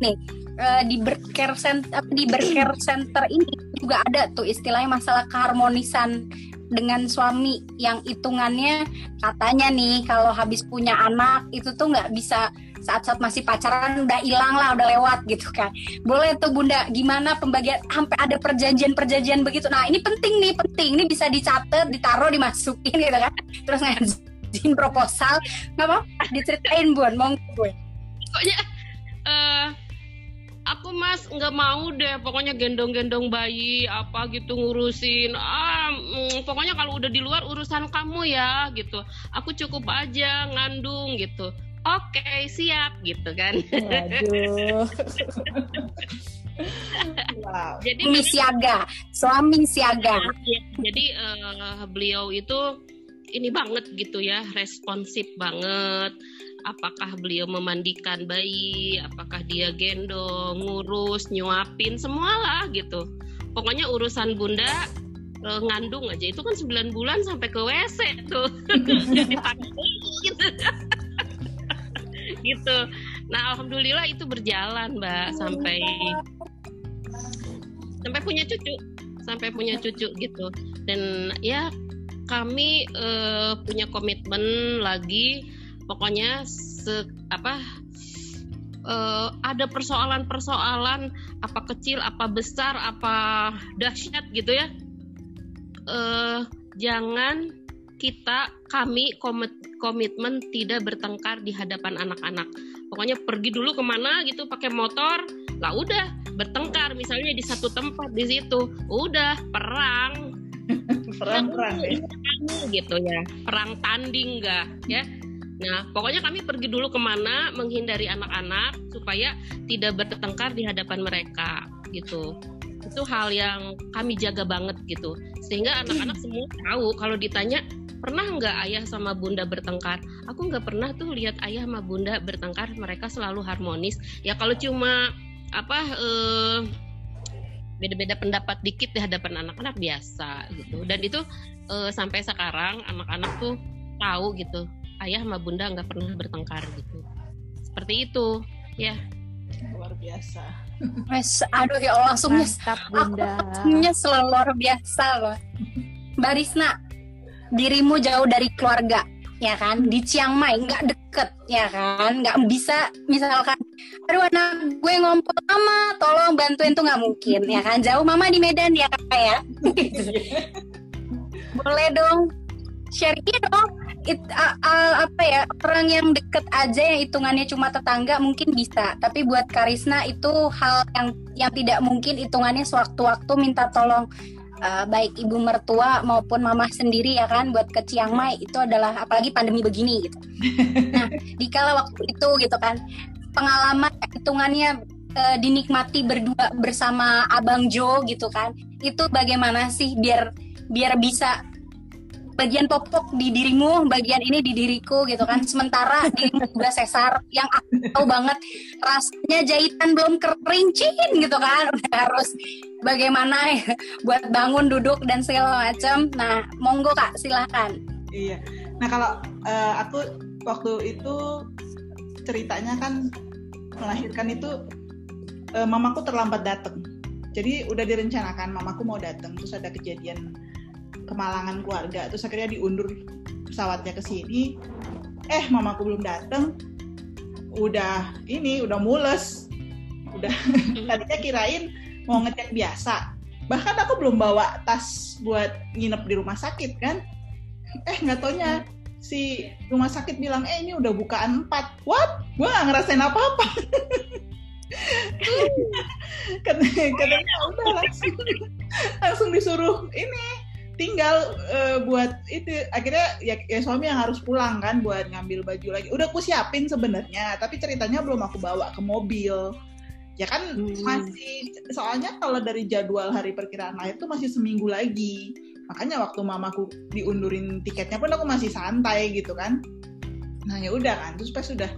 nih uh, di bercare center di bercare center ini juga ada tuh istilahnya masalah keharmonisan dengan suami yang hitungannya katanya nih kalau habis punya anak itu tuh nggak bisa saat-saat masih pacaran udah hilang lah udah lewat gitu kan. Boleh tuh bunda gimana pembagian sampai ada perjanjian-perjanjian begitu. Nah ini penting nih penting. Ini bisa dicatat ditaruh dimasukin gitu kan. Terus ngajuin proposal. Nggak apa diceritain bun. Mau gue pokoknya uh, aku mas nggak mau deh. Pokoknya gendong-gendong bayi apa gitu ngurusin. Ah mm, pokoknya kalau udah di luar urusan kamu ya gitu. Aku cukup aja ngandung gitu oke okay, siap gitu kan. Wow. jadi suami siaga suami siaga. Ya, jadi uh, beliau itu ini banget gitu ya responsif banget. Apakah beliau memandikan bayi apakah dia gendong ngurus nyuapin semualah gitu. Pokoknya urusan bunda uh, ngandung aja. Itu kan 9 bulan sampai ke WC tuh. Gitu gitu. Nah alhamdulillah itu berjalan mbak sampai sampai punya cucu sampai punya cucu gitu. Dan ya kami uh, punya komitmen lagi. Pokoknya se apa uh, ada persoalan-persoalan apa kecil apa besar apa dahsyat gitu ya. Uh, jangan kita kami komit, komitmen tidak bertengkar di hadapan anak-anak. Pokoknya pergi dulu ke mana gitu pakai motor, lah udah bertengkar misalnya di satu tempat di situ, udah perang. perang perang ya. gitu ya, perang tanding enggak ya. Nah, pokoknya kami pergi dulu ke mana menghindari anak-anak supaya tidak bertengkar di hadapan mereka gitu. Itu hal yang kami jaga banget gitu. Sehingga anak-anak semua tahu kalau ditanya pernah nggak ayah sama bunda bertengkar? Aku nggak pernah tuh lihat ayah sama bunda bertengkar. Mereka selalu harmonis. Ya kalau cuma apa eh, beda-beda pendapat dikit di hadapan anak-anak biasa gitu. Dan itu eh, sampai sekarang anak-anak tuh tahu gitu. Ayah sama bunda nggak pernah bertengkar gitu. Seperti itu. Ya. Luar biasa. Mas, aduh ya Allah langsungnya bunda. langsungnya selalu luar biasa loh. Mbak Risna dirimu jauh dari keluarga ya kan? Di Chiang Mai nggak deket ya kan? Nggak bisa misalkan aduh anak gue ngompol lama tolong bantuin tuh nggak mungkin ya kan? Jauh mama di Medan ya kakak ya. Boleh dong share dong. It, uh, uh, apa ya orang yang deket aja yang hitungannya cuma tetangga mungkin bisa. Tapi buat Karisna itu hal yang yang tidak mungkin hitungannya sewaktu-waktu minta tolong uh, baik ibu mertua maupun mama sendiri ya kan buat ke Chiang Mai itu adalah apalagi pandemi begini gitu. Nah, dikala waktu itu gitu kan pengalaman hitungannya uh, dinikmati berdua bersama Abang Jo gitu kan. Itu bagaimana sih biar biar bisa bagian popok di dirimu, bagian ini di diriku gitu kan. Sementara dirimu udah sesar yang aku tahu banget rasanya jahitan belum kerincin gitu kan. Udah harus bagaimana ya buat bangun duduk dan segala macam. Nah, monggo Kak, silahkan. Iya. Nah, kalau uh, aku waktu itu ceritanya kan melahirkan itu uh, mamaku terlambat datang. Jadi udah direncanakan mamaku mau datang, terus ada kejadian kemalangan keluarga. Terus akhirnya diundur pesawatnya ke sini. Eh mamaku belum datang udah ini udah mules. Udah tadinya kirain mau ngecek biasa. Bahkan aku belum bawa tas buat nginep di rumah sakit kan? Eh nggak taunya si rumah sakit bilang eh ini udah bukaan empat. What? Gue nggak ngerasain apa apa katanya, katanya udah langsung langsung disuruh ini tinggal uh, buat itu akhirnya ya, ya suami yang harus pulang kan buat ngambil baju lagi. Udah aku siapin sebenarnya tapi ceritanya belum aku bawa ke mobil. Ya kan hmm. masih soalnya kalau dari jadwal hari perkiraan lahir itu masih seminggu lagi. Makanya waktu mamaku diundurin tiketnya pun aku masih santai gitu kan. Nah ya udah kan terus pas sudah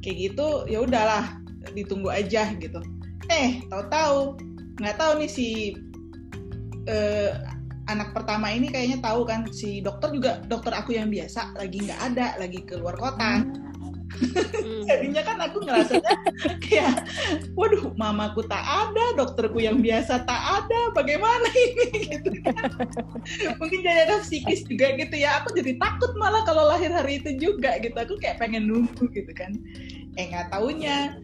kayak gitu ya udahlah ditunggu aja gitu. Eh tahu-tahu nggak tahu nih si uh, anak pertama ini kayaknya tahu kan si dokter juga dokter aku yang biasa lagi nggak ada lagi keluar kota. Hmm. jadinya kan aku ngerasanya kayak waduh mamaku tak ada dokterku yang biasa tak ada bagaimana ini? Gitu kan. Mungkin jadi ada psikis juga gitu ya. Aku jadi takut malah kalau lahir hari itu juga gitu. Aku kayak pengen nunggu gitu kan. Eh nggak taunya.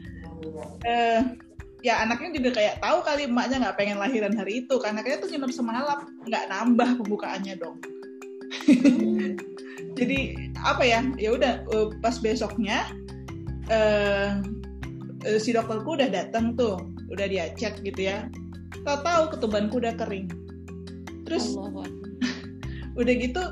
Eh ya anaknya juga kayak tahu kali emaknya nggak pengen lahiran hari itu karena kayaknya tuh nginep semalam nggak nambah pembukaannya dong. Jadi apa ya? Ya udah eh, pas besoknya eh eh, si dokterku udah datang tuh udah dia cek gitu ya. Tahu tahu ketubanku udah kering. Terus udah gitu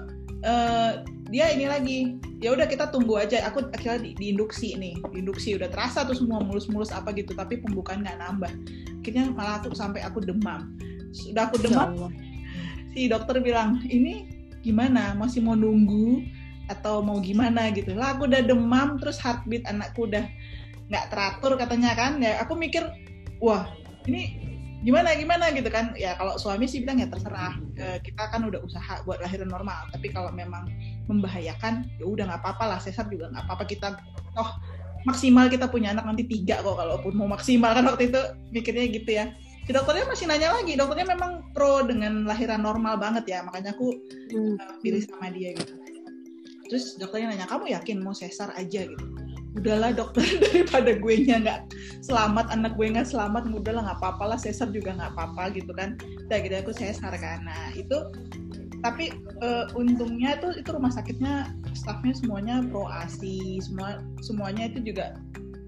eh, dia ini lagi. Ya udah kita tunggu aja. Aku akhirnya di, diinduksi nih. Diinduksi udah terasa tuh semua mulus-mulus apa gitu tapi pembukaan nggak nambah. Akhirnya malah aku sampai aku demam. Sudah aku demam si dokter bilang ini gimana? Masih mau nunggu atau mau gimana gitu? Lah aku udah demam terus heartbeat anakku udah nggak teratur katanya kan. Ya aku mikir wah ini gimana gimana gitu kan. Ya kalau suami sih bilang ya terserah. Eh, kita kan udah usaha buat lahiran normal. Tapi kalau memang membahayakan ya udah nggak apa-apa lah. Sesar juga nggak apa-apa. Kita toh maksimal kita punya anak nanti tiga kok kalaupun mau maksimal kan waktu itu mikirnya gitu ya. Si dokternya masih nanya lagi. Dokternya memang pro dengan lahiran normal banget ya. Makanya aku Hmm. uh, pilih sama dia gitu. Terus dokternya nanya kamu yakin mau sesar aja gitu udahlah dokter daripada gue nya nggak selamat anak gue nggak selamat udahlah nggak apa-apa lah sesar juga nggak apa-apa gitu kan. Udah gitu aku sesar nah itu tapi uh, untungnya tuh itu rumah sakitnya staffnya semuanya pro asi semua semuanya itu juga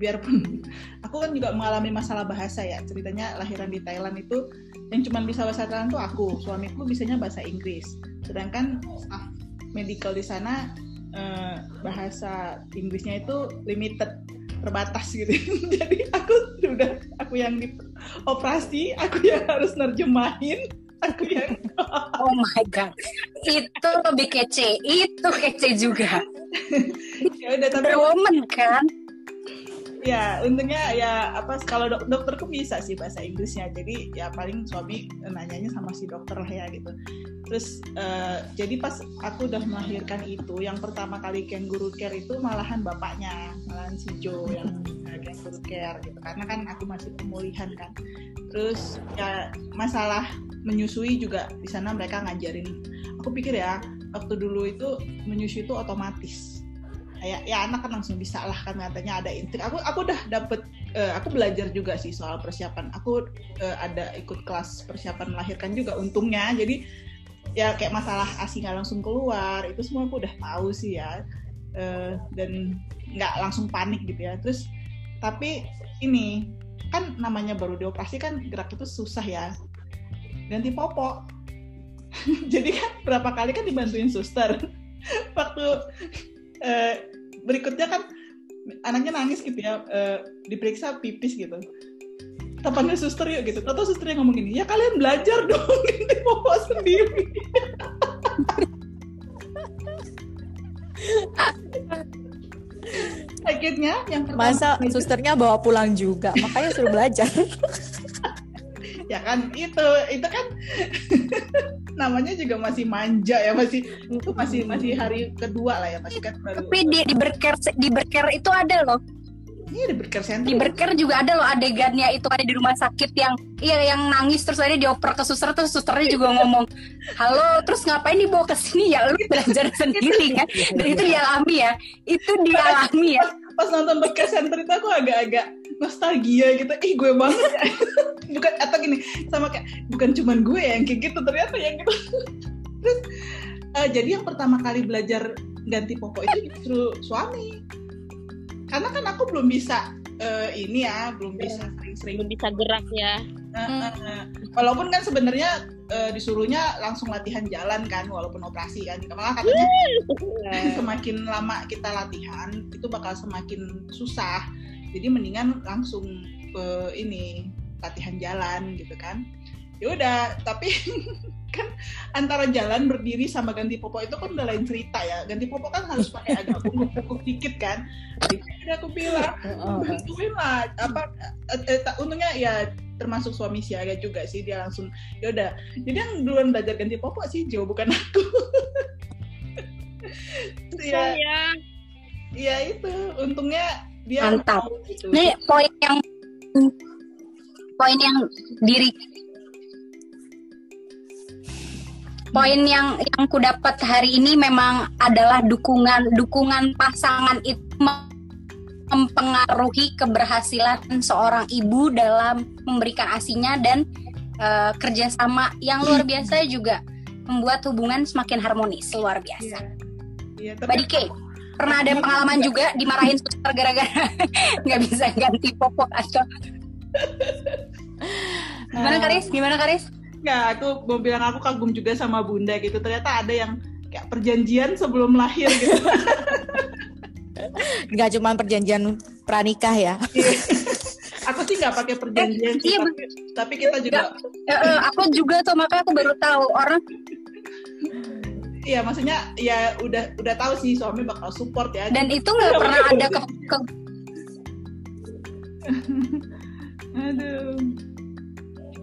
biarpun aku kan juga mengalami masalah bahasa ya ceritanya lahiran di Thailand itu yang cuma bisa bahasa Thailand tuh aku suamiku bisanya bahasa Inggris. Sedangkan staff medical di sana eh, bahasa Inggrisnya itu limited terbatas gitu jadi aku udah aku yang di operasi aku yang harus nerjemahin aku yang Oh my god, itu lebih kece, itu kece juga. ya udah tapi Woman kan? Ya untungnya ya apa kalau dok dokterku bisa sih bahasa Inggrisnya. Jadi ya paling suami nanyanya sama si dokter lah ya gitu. Terus eh, jadi pas aku udah melahirkan itu yang pertama kali kangaroo care itu malahan bapaknya malahan si Joe yang eh, kangaroo care gitu. Karena kan aku masih pemulihan kan. Terus ya masalah menyusui juga di sana mereka ngajarin. Aku pikir ya waktu dulu itu menyusui itu otomatis kayak ya anak kan langsung bisa lah kan katanya ada intrik. Aku aku udah dapet eh, aku belajar juga sih soal persiapan. Aku eh, ada ikut kelas persiapan melahirkan juga untungnya. Jadi ya kayak masalah asi nggak langsung keluar itu semua aku udah tahu sih ya. Eh, dan nggak langsung panik gitu ya. Terus tapi ini kan namanya baru dioperasi kan gerak itu susah ya. Ganti popok. Jadi kan berapa kali kan dibantuin suster? Waktu eh, berikutnya kan anaknya nangis gitu ya eh, diperiksa pipis gitu. Tapannya suster yuk gitu. Tahu susternya ngomong gini ya kalian belajar dong ganti popok sendiri. Akhirnya yang pertama Masa susternya bawa pulang juga, makanya suruh belajar. ya kan itu itu kan namanya juga masih manja ya masih itu masih masih hari kedua lah ya masih kan baru Tapi di, di berker di berker itu ada loh. ini di Berker Center Di berker juga ada loh adegannya itu ada di rumah sakit yang iya yang nangis terus ada dioper ke suster terus susternya juga ngomong halo terus ngapain dibawa ke sini? Ya lu belajar sendiri kan? Dan itu dialami ya itu dialami ya. pas nonton Berker Center itu aku agak-agak nostalgia gitu. Ih gue banget ya. Bukan atau gini sama kayak bukan cuman gue yang kayak gitu ternyata yang gitu. Terus eh, jadi yang pertama kali belajar ganti popok itu justru suami. Karena kan aku belum bisa eh, ini ya belum bisa sering-sering belum bisa gerak ya. Eh, walaupun kan sebenarnya eh, disuruhnya langsung latihan jalan kan walaupun operasi kan. Malah katanya semakin lama kita latihan itu bakal semakin susah jadi mendingan langsung ke ini latihan jalan gitu kan. Ya udah tapi kan antara jalan berdiri sama ganti popok itu kan udah lain cerita ya. Ganti popok kan harus pakai agak bungkuk-bungkuk dikit kan. Jadi udah aku bilang bantuin lah. Apa eh, eh, tak- untungnya ya termasuk suami siaga juga sih dia langsung ya udah. Jadi yang duluan belajar ganti popok sih Jo bukan aku. Ya. Ya Iya itu, untungnya dia Mantap. mau gitu. Nih poin yang poin yang diri poin yang yang ku dapat hari ini memang adalah dukungan dukungan pasangan itu mem- mempengaruhi keberhasilan seorang ibu dalam memberikan asinya dan eh, kerjasama yang luar biasa juga membuat hubungan semakin harmonis luar biasa. Iya, Mbak tapi Dike, pernah ada pengalaman juga dimarahin suster gara-gara nggak bisa ganti popok atau gimana Karis? Gimana Karis? nggak, aku mau bilang aku kagum juga sama bunda gitu. Ternyata ada yang kayak perjanjian sebelum lahir gitu. Nggak cuma perjanjian pranikah ya. aku sih nggak pakai perjanjian sih, iya, tapi, tapi kita juga, Eh, eh, aku juga tuh makanya aku baru tahu orang iya maksudnya ya udah udah tahu sih suami bakal support ya. dan itu nggak pernah ada ke, ke- Aduh.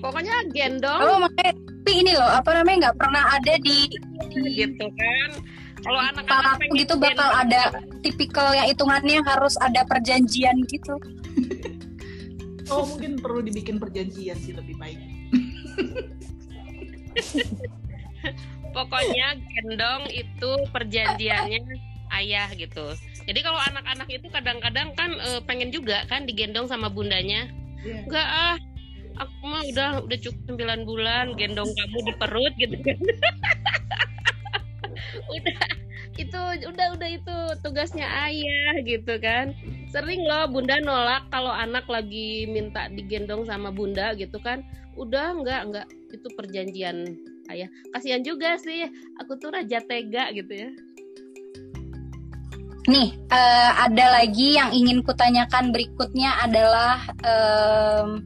Pokoknya gendong oh makanya tapi ini loh apa namanya nggak pernah ada di gitu kan. Kalau anak-anak gitu bakal gendong, ada tipikal yang hitungannya harus ada perjanjian gitu. Oh mungkin perlu dibikin perjanjian sih lebih baik. pokoknya gendong itu perjanjiannya ayah gitu. Jadi kalau anak-anak itu kadang-kadang kan eh, pengen juga kan digendong sama bundanya. Iya. Enggak ah, aku mah udah udah cukup 9 bulan gendong kamu di perut gitu kan. udah itu udah udah itu tugasnya ayah gitu kan. Sering loh bunda nolak kalau anak lagi minta digendong sama bunda gitu kan. Udah enggak enggak itu perjanjian ayah. Kasihan juga sih aku tuh raja tega gitu ya. Nih, eh, ada lagi yang ingin kutanyakan berikutnya adalah em,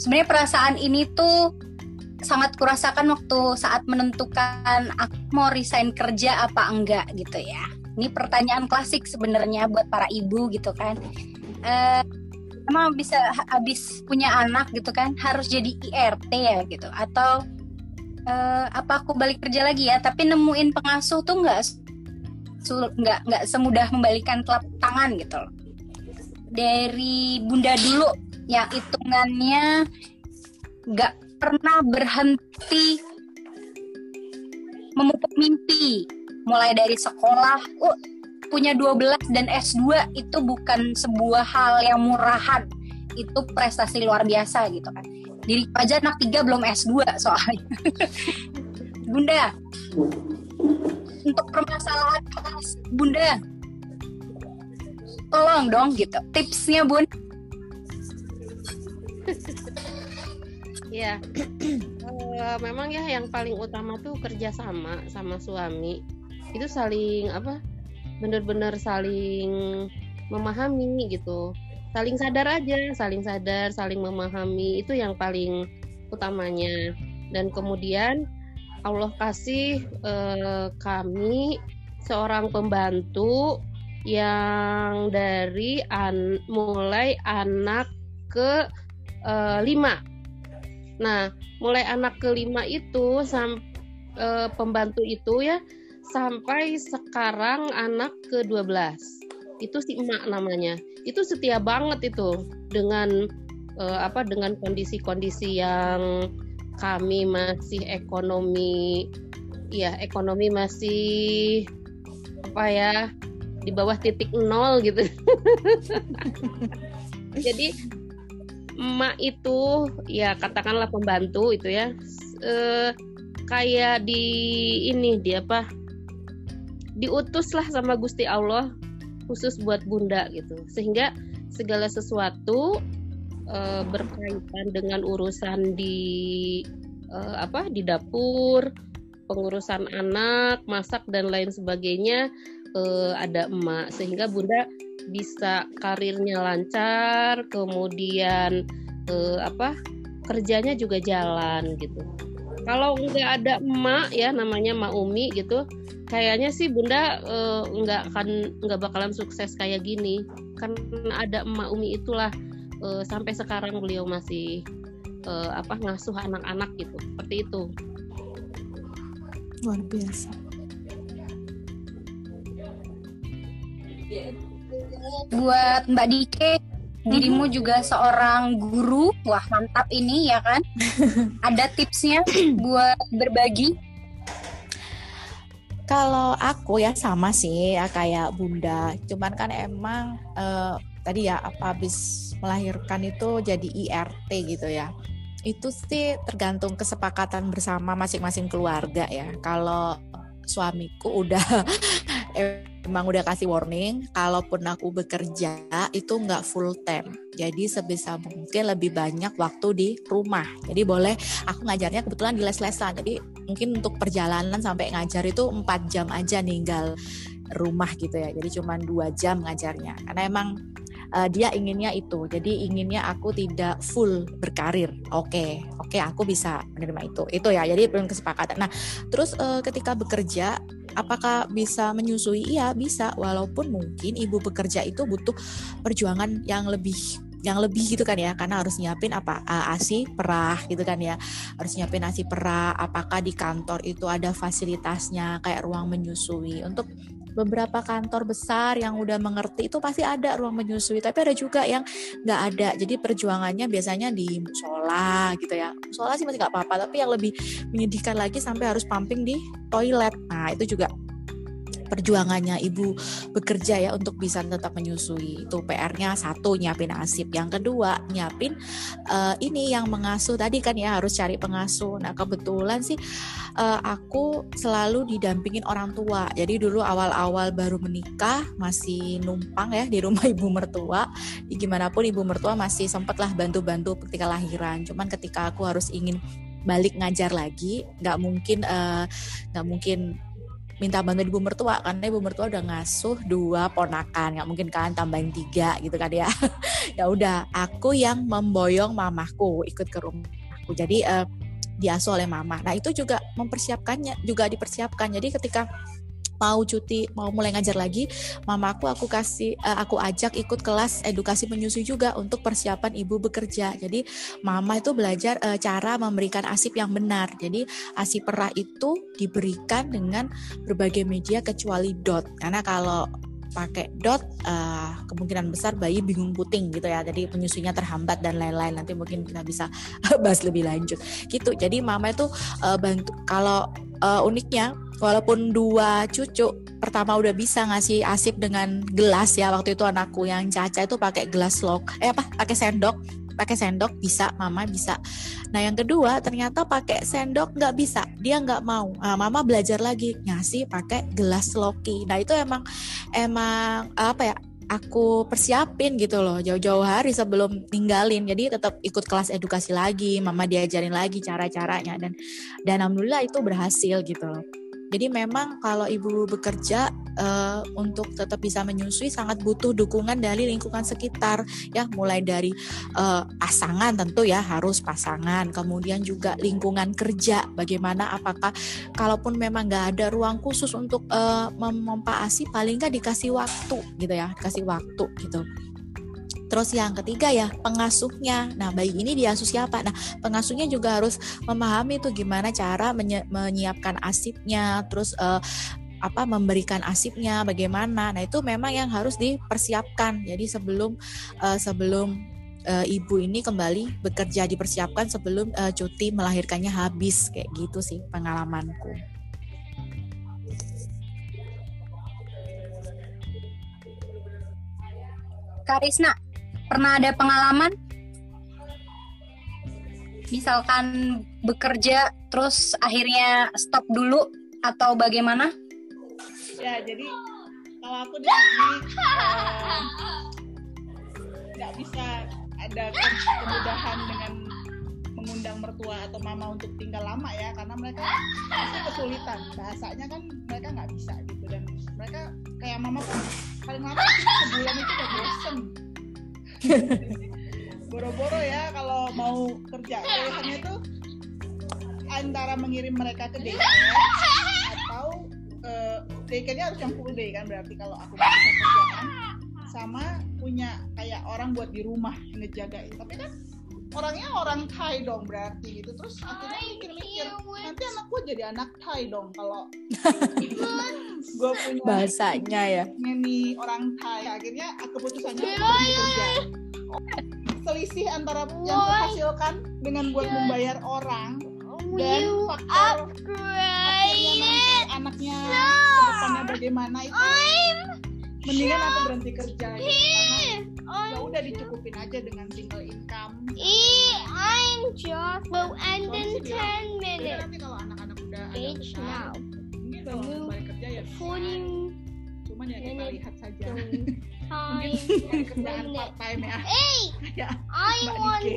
sebenarnya perasaan ini tuh sangat kurasakan waktu saat menentukan aku mau resign kerja apa enggak gitu ya. Ini pertanyaan klasik sebenarnya buat para ibu gitu kan. Eh, emang bisa ha- habis punya anak gitu kan harus jadi IRT ya gitu atau eh, apa aku balik kerja lagi ya? Tapi nemuin pengasuh tuh nggak nggak nggak semudah membalikan telapak tangan gitu loh. Dari bunda dulu yang hitungannya nggak pernah berhenti memupuk mimpi. Mulai dari sekolah oh, punya 12 dan S2 itu bukan sebuah hal yang murahan. Itu prestasi luar biasa gitu kan diri aja anak tiga belum S2 soalnya. Bunda. Untuk permasalahan kelas bunda. Tolong dong gitu tipsnya bun. Ya, Eh, memang ya yang paling utama tuh kerja sama sama suami. Itu saling apa? Bener-bener saling memahami gitu, saling sadar aja, saling sadar, saling memahami itu yang paling utamanya. Dan kemudian Allah kasih eh, kami seorang pembantu yang dari an- mulai anak ke eh, lima Nah, mulai anak kelima itu sam eh, pembantu itu ya sampai sekarang anak ke-12. Itu si emak namanya. Itu setia banget itu dengan eh, apa dengan kondisi-kondisi yang kami masih ekonomi ya ekonomi masih apa ya di bawah titik nol gitu. Jadi emak itu ya katakanlah pembantu itu ya eh, kayak di ini dia apa diutus lah sama Gusti Allah khusus buat bunda gitu sehingga segala sesuatu eh, berkaitan dengan urusan di eh, apa di dapur pengurusan anak masak dan lain sebagainya eh, ada emak sehingga bunda bisa karirnya lancar, kemudian apa kerjanya juga jalan gitu. Kalau nggak ada emak ya namanya Mak Umi gitu, kayaknya sih Bunda eh, nggak akan nggak bakalan sukses kayak gini. Karena ada emak Umi itulah eh, sampai sekarang beliau masih eh, apa ngasuh anak-anak gitu. Seperti itu. Luar biasa. Buat Mbak Dike, dirimu juga seorang guru. Wah, mantap ini ya kan? Ada tipsnya buat berbagi? Kalau aku ya sama sih ya kayak bunda. Cuman kan emang eh, tadi ya apa habis melahirkan itu jadi IRT gitu ya. Itu sih tergantung kesepakatan bersama masing-masing keluarga ya. Kalau suamiku udah emang udah kasih warning kalaupun aku bekerja itu nggak full time. Jadi sebisa mungkin lebih banyak waktu di rumah. Jadi boleh aku ngajarnya kebetulan di les-lesan. Jadi mungkin untuk perjalanan sampai ngajar itu empat jam aja ninggal rumah gitu ya. Jadi cuma dua jam ngajarnya. Karena emang uh, dia inginnya itu. Jadi inginnya aku tidak full berkarir. Oke okay, oke okay, aku bisa menerima itu. Itu ya jadi belum kesepakatan. Nah terus uh, ketika bekerja apakah bisa menyusui? Iya bisa. Walaupun mungkin ibu bekerja itu butuh perjuangan yang lebih yang lebih gitu kan ya. Karena harus nyiapin apa? Asi perah gitu kan ya. Harus nyiapin asi perah. Apakah di kantor itu ada fasilitasnya? Kayak ruang menyusui. Untuk beberapa kantor besar yang udah mengerti itu pasti ada ruang menyusui. Tapi ada juga yang nggak ada. Jadi perjuangannya biasanya di musola gitu ya. Musola sih masih nggak apa-apa tapi yang lebih menyedihkan lagi sampai harus pumping di toilet. Nah itu juga perjuangannya ibu bekerja ya untuk bisa tetap menyusui. Itu PR-nya satu nyiapin asip yang kedua nyiapin uh, ini yang mengasuh. Tadi kan ya harus cari pengasuh. Nah kebetulan sih uh, aku selalu didampingin orang tua. Jadi dulu awal-awal baru menikah masih numpang ya di rumah ibu mertua. Gimana pun ibu mertua masih sempatlah bantu-bantu ketika lahiran. Cuman ketika aku harus ingin balik ngajar lagi nggak mungkin eh, nggak uh, mungkin minta bantuan ibu mertua karena ibu mertua udah ngasuh dua ponakan nggak mungkin kan tambahin tiga gitu kan ya. Ya udah aku yang memboyong mamahku ikut ke rumahku. Jadi uh, diasuh oleh mama nah itu juga mempersiapkannya juga dipersiapkan. Jadi ketika mau cuti mau mulai ngajar lagi mama aku kasih uh, aku ajak ikut kelas edukasi menyusui juga untuk persiapan ibu bekerja. Jadi mama itu belajar uh, cara memberikan asip yang benar. Jadi asip perah itu diberikan dengan berbagai media kecuali dot. Karena kalau pakai dot uh, kemungkinan besar bayi bingung puting gitu ya. Jadi penyusunya terhambat dan lain-lain. Nanti mungkin kita bisa bahas lebih lanjut. Gitu. Jadi mama itu uh, bantu kalau uh, uniknya walaupun dua cucu pertama udah bisa ngasih asip dengan gelas ya waktu itu anakku yang caca itu pakai gelas log eh apa? Pakai sendok. Pakai sendok bisa mama bisa. Nah yang kedua ternyata pakai sendok nggak bisa. Dia nggak mau. Nah, mama belajar lagi ngasih pakai gelas loki. Nah itu emang emang apa ya aku persiapin gitu loh. Jauh-jauh hari sebelum tinggalin jadi tetap ikut kelas edukasi lagi mama diajarin lagi cara-caranya. Dan dan alhamdulillah itu berhasil gitu loh jadi memang kalau ibu bekerja uh, untuk tetap bisa menyusui sangat butuh dukungan dari lingkungan sekitar ya. Mulai dari uh, pasangan tentu ya harus pasangan. Kemudian juga lingkungan kerja bagaimana apakah kalaupun memang nggak ada ruang khusus untuk uh, memompa asi paling nggak dikasih waktu gitu ya dikasih waktu gitu Terus yang ketiga ya pengasuhnya. Nah bayi ini diasuh siapa? Nah pengasuhnya juga harus memahami tuh gimana cara menyiapkan asipnya, terus uh, apa memberikan asipnya, bagaimana. Nah itu memang yang harus dipersiapkan. Jadi sebelum uh, sebelum uh, ibu ini kembali bekerja dipersiapkan sebelum uh, cuti melahirkannya habis kayak gitu sih pengalamanku. Karisna, pernah ada pengalaman? Misalkan bekerja terus akhirnya stop dulu atau bagaimana? Ya jadi kalau aku di sini eh, nggak uh, bisa ada kemudahan dengan mengundang mertua atau mama untuk tinggal lama ya karena mereka pasti kesulitan. Bahasanya kan mereka nggak bisa gitu dan mereka kayak mama paling lama sebulan itu udah bosen boro-boro ya kalau mau kerja. Pilihannya itu antara mengirim mereka ke daycare atau uh, daycare-nya harus yang full day kan berarti kalau aku bisa kerjaan sama punya kayak orang buat di rumah ngejaga tapi kan orangnya orang Thai dong berarti gitu. Terus akhirnya mikir-mikir nanti anak gue jadi anak Thai dong kalau gue punya bahasanya ya. ini orang Thai. Akhirnya keputusannya aku pergi kerja selisih antara yang kuhasilkan dengan buat membayar orang dan faktor akhirnya nanti anaknya ke depannya bagaimana itu. Mendingan aku berhenti kerja gitu. karena ya udah dicukupin aja dengan single income. I'm just well and in bilang, 10 "Yaudah minutes. nanti kalau anak-anak udah Age besar now. mungkin kalau mau balik kerja ya bisa. 40 cuman ya kita lihat saja. time. mungkin kerjaan part time ya. Hey, kayak I Mbak want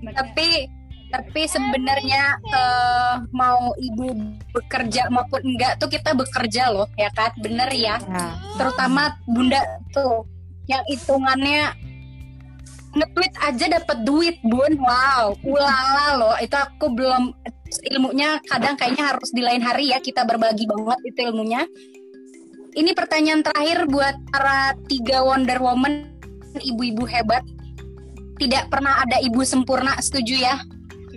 Anaknya, Tapi tapi sebenarnya eh, mau ibu bekerja maupun enggak tuh kita bekerja loh ya kan? Bener ya. Nah, terutama bunda tuh yang hitungannya nge-tweet aja dapat duit bun. Wow ulala loh. Itu aku belum ilmunya kadang kayaknya harus di lain hari ya kita berbagi banget itu ilmunya. Ini pertanyaan terakhir buat para tiga Wonder Woman ibu-ibu hebat. Tidak pernah ada ibu sempurna setuju ya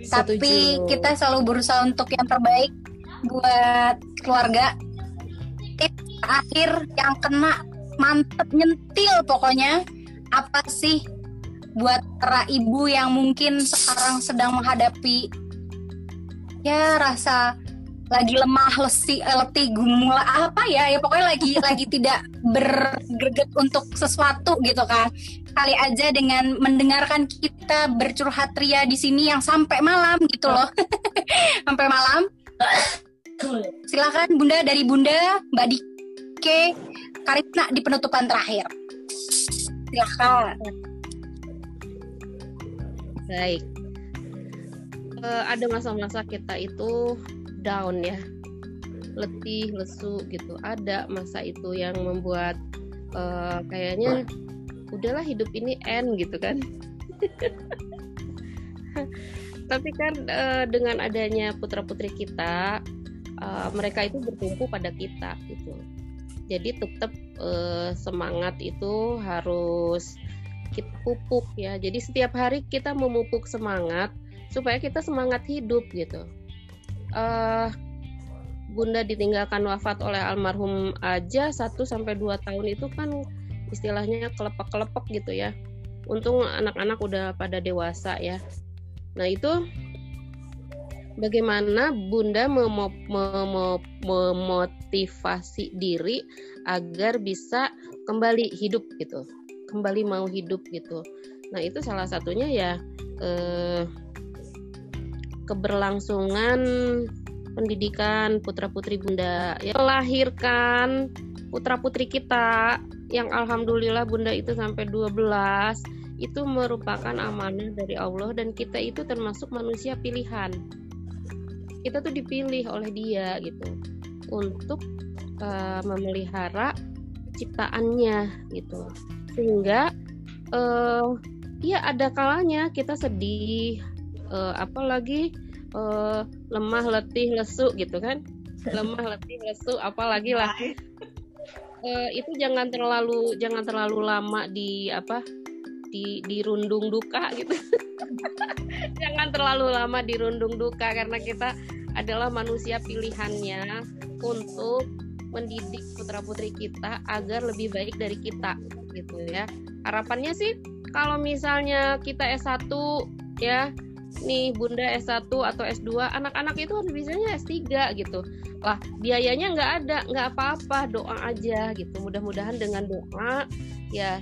tapi Setuju. kita selalu berusaha untuk yang terbaik buat keluarga. Tips akhir yang kena mantep nyentil pokoknya. Apa sih buat para ibu yang mungkin sekarang sedang menghadapi ya rasa lagi lemah lesi eh, letih gumula apa ya ya pokoknya lagi lagi tidak bergreget untuk sesuatu gitu kan. Kali aja dengan mendengarkan kita bercurhat ria di sini yang sampai malam gitu loh. Sampai malam. Silakan bunda dari bunda mbak Dike Karisna di penutupan terakhir. Silakan. Baik. Eh, ada masa-masa kita itu down ya, letih, lesu gitu. Ada masa itu yang membuat eh, kayaknya udahlah hidup ini end gitu kan. Tapi kan eh, dengan adanya putra-putri kita, eh, mereka itu bertumpu pada kita gitu. Jadi tetap eh, semangat itu harus kita pupuk ya. Jadi setiap hari kita memupuk semangat supaya kita semangat hidup gitu. Eh Bunda ditinggalkan wafat oleh almarhum aja 1 sampai 2 tahun itu kan istilahnya kelepek-kelepek gitu ya. Untung anak-anak udah pada dewasa ya. Nah, itu bagaimana Bunda memo- memo- memotivasi diri agar bisa kembali hidup gitu kembali mau hidup gitu. Nah itu salah satunya ya eh, keberlangsungan pendidikan putra putri bunda. Ya melahirkan putra putri kita yang alhamdulillah bunda itu sampai 12 itu merupakan amanah dari Allah dan kita itu termasuk manusia pilihan. Kita tuh dipilih oleh dia gitu untuk eh, memelihara ciptaannya gitu. Sehingga eh ya ada kalanya kita sedih eh, apalagi eh, lemah letih lesu gitu kan? Lemah letih lesu apalagi lah? Eh, itu jangan terlalu jangan terlalu lama di apa di dirundung duka gitu. Jangan terlalu lama dirundung duka karena kita adalah manusia pilihannya untuk mendidik putra putri kita agar lebih baik dari kita gitu ya. Harapannya sih kalau misalnya kita S1 ya nih bunda S1 atau S2 anak-anak itu harus bisanya S3 gitu. Wah biayanya nggak ada nggak apa-apa doa aja gitu. Mudah-mudahan dengan doa ya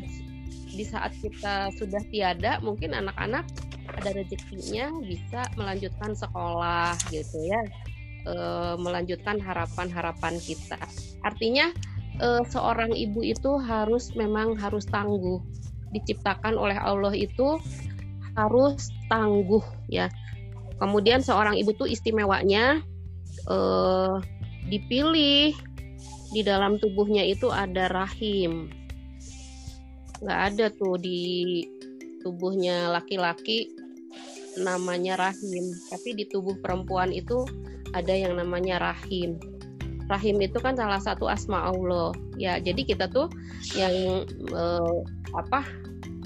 di saat kita sudah tiada mungkin anak-anak ada rezekinya bisa melanjutkan sekolah gitu ya. Eh, melanjutkan harapan-harapan kita. Artinya eh, seorang ibu itu harus memang harus tangguh. Diciptakan oleh Allah itu harus tangguh ya. Kemudian seorang ibu tuh istimewanya eh, dipilih di dalam tubuhnya itu ada rahim. Nggak ada tuh di tubuhnya laki-laki namanya rahim, tapi di tubuh perempuan itu ada yang namanya rahim. rahim itu kan salah satu asma Allah ya jadi kita tuh yang eh, apa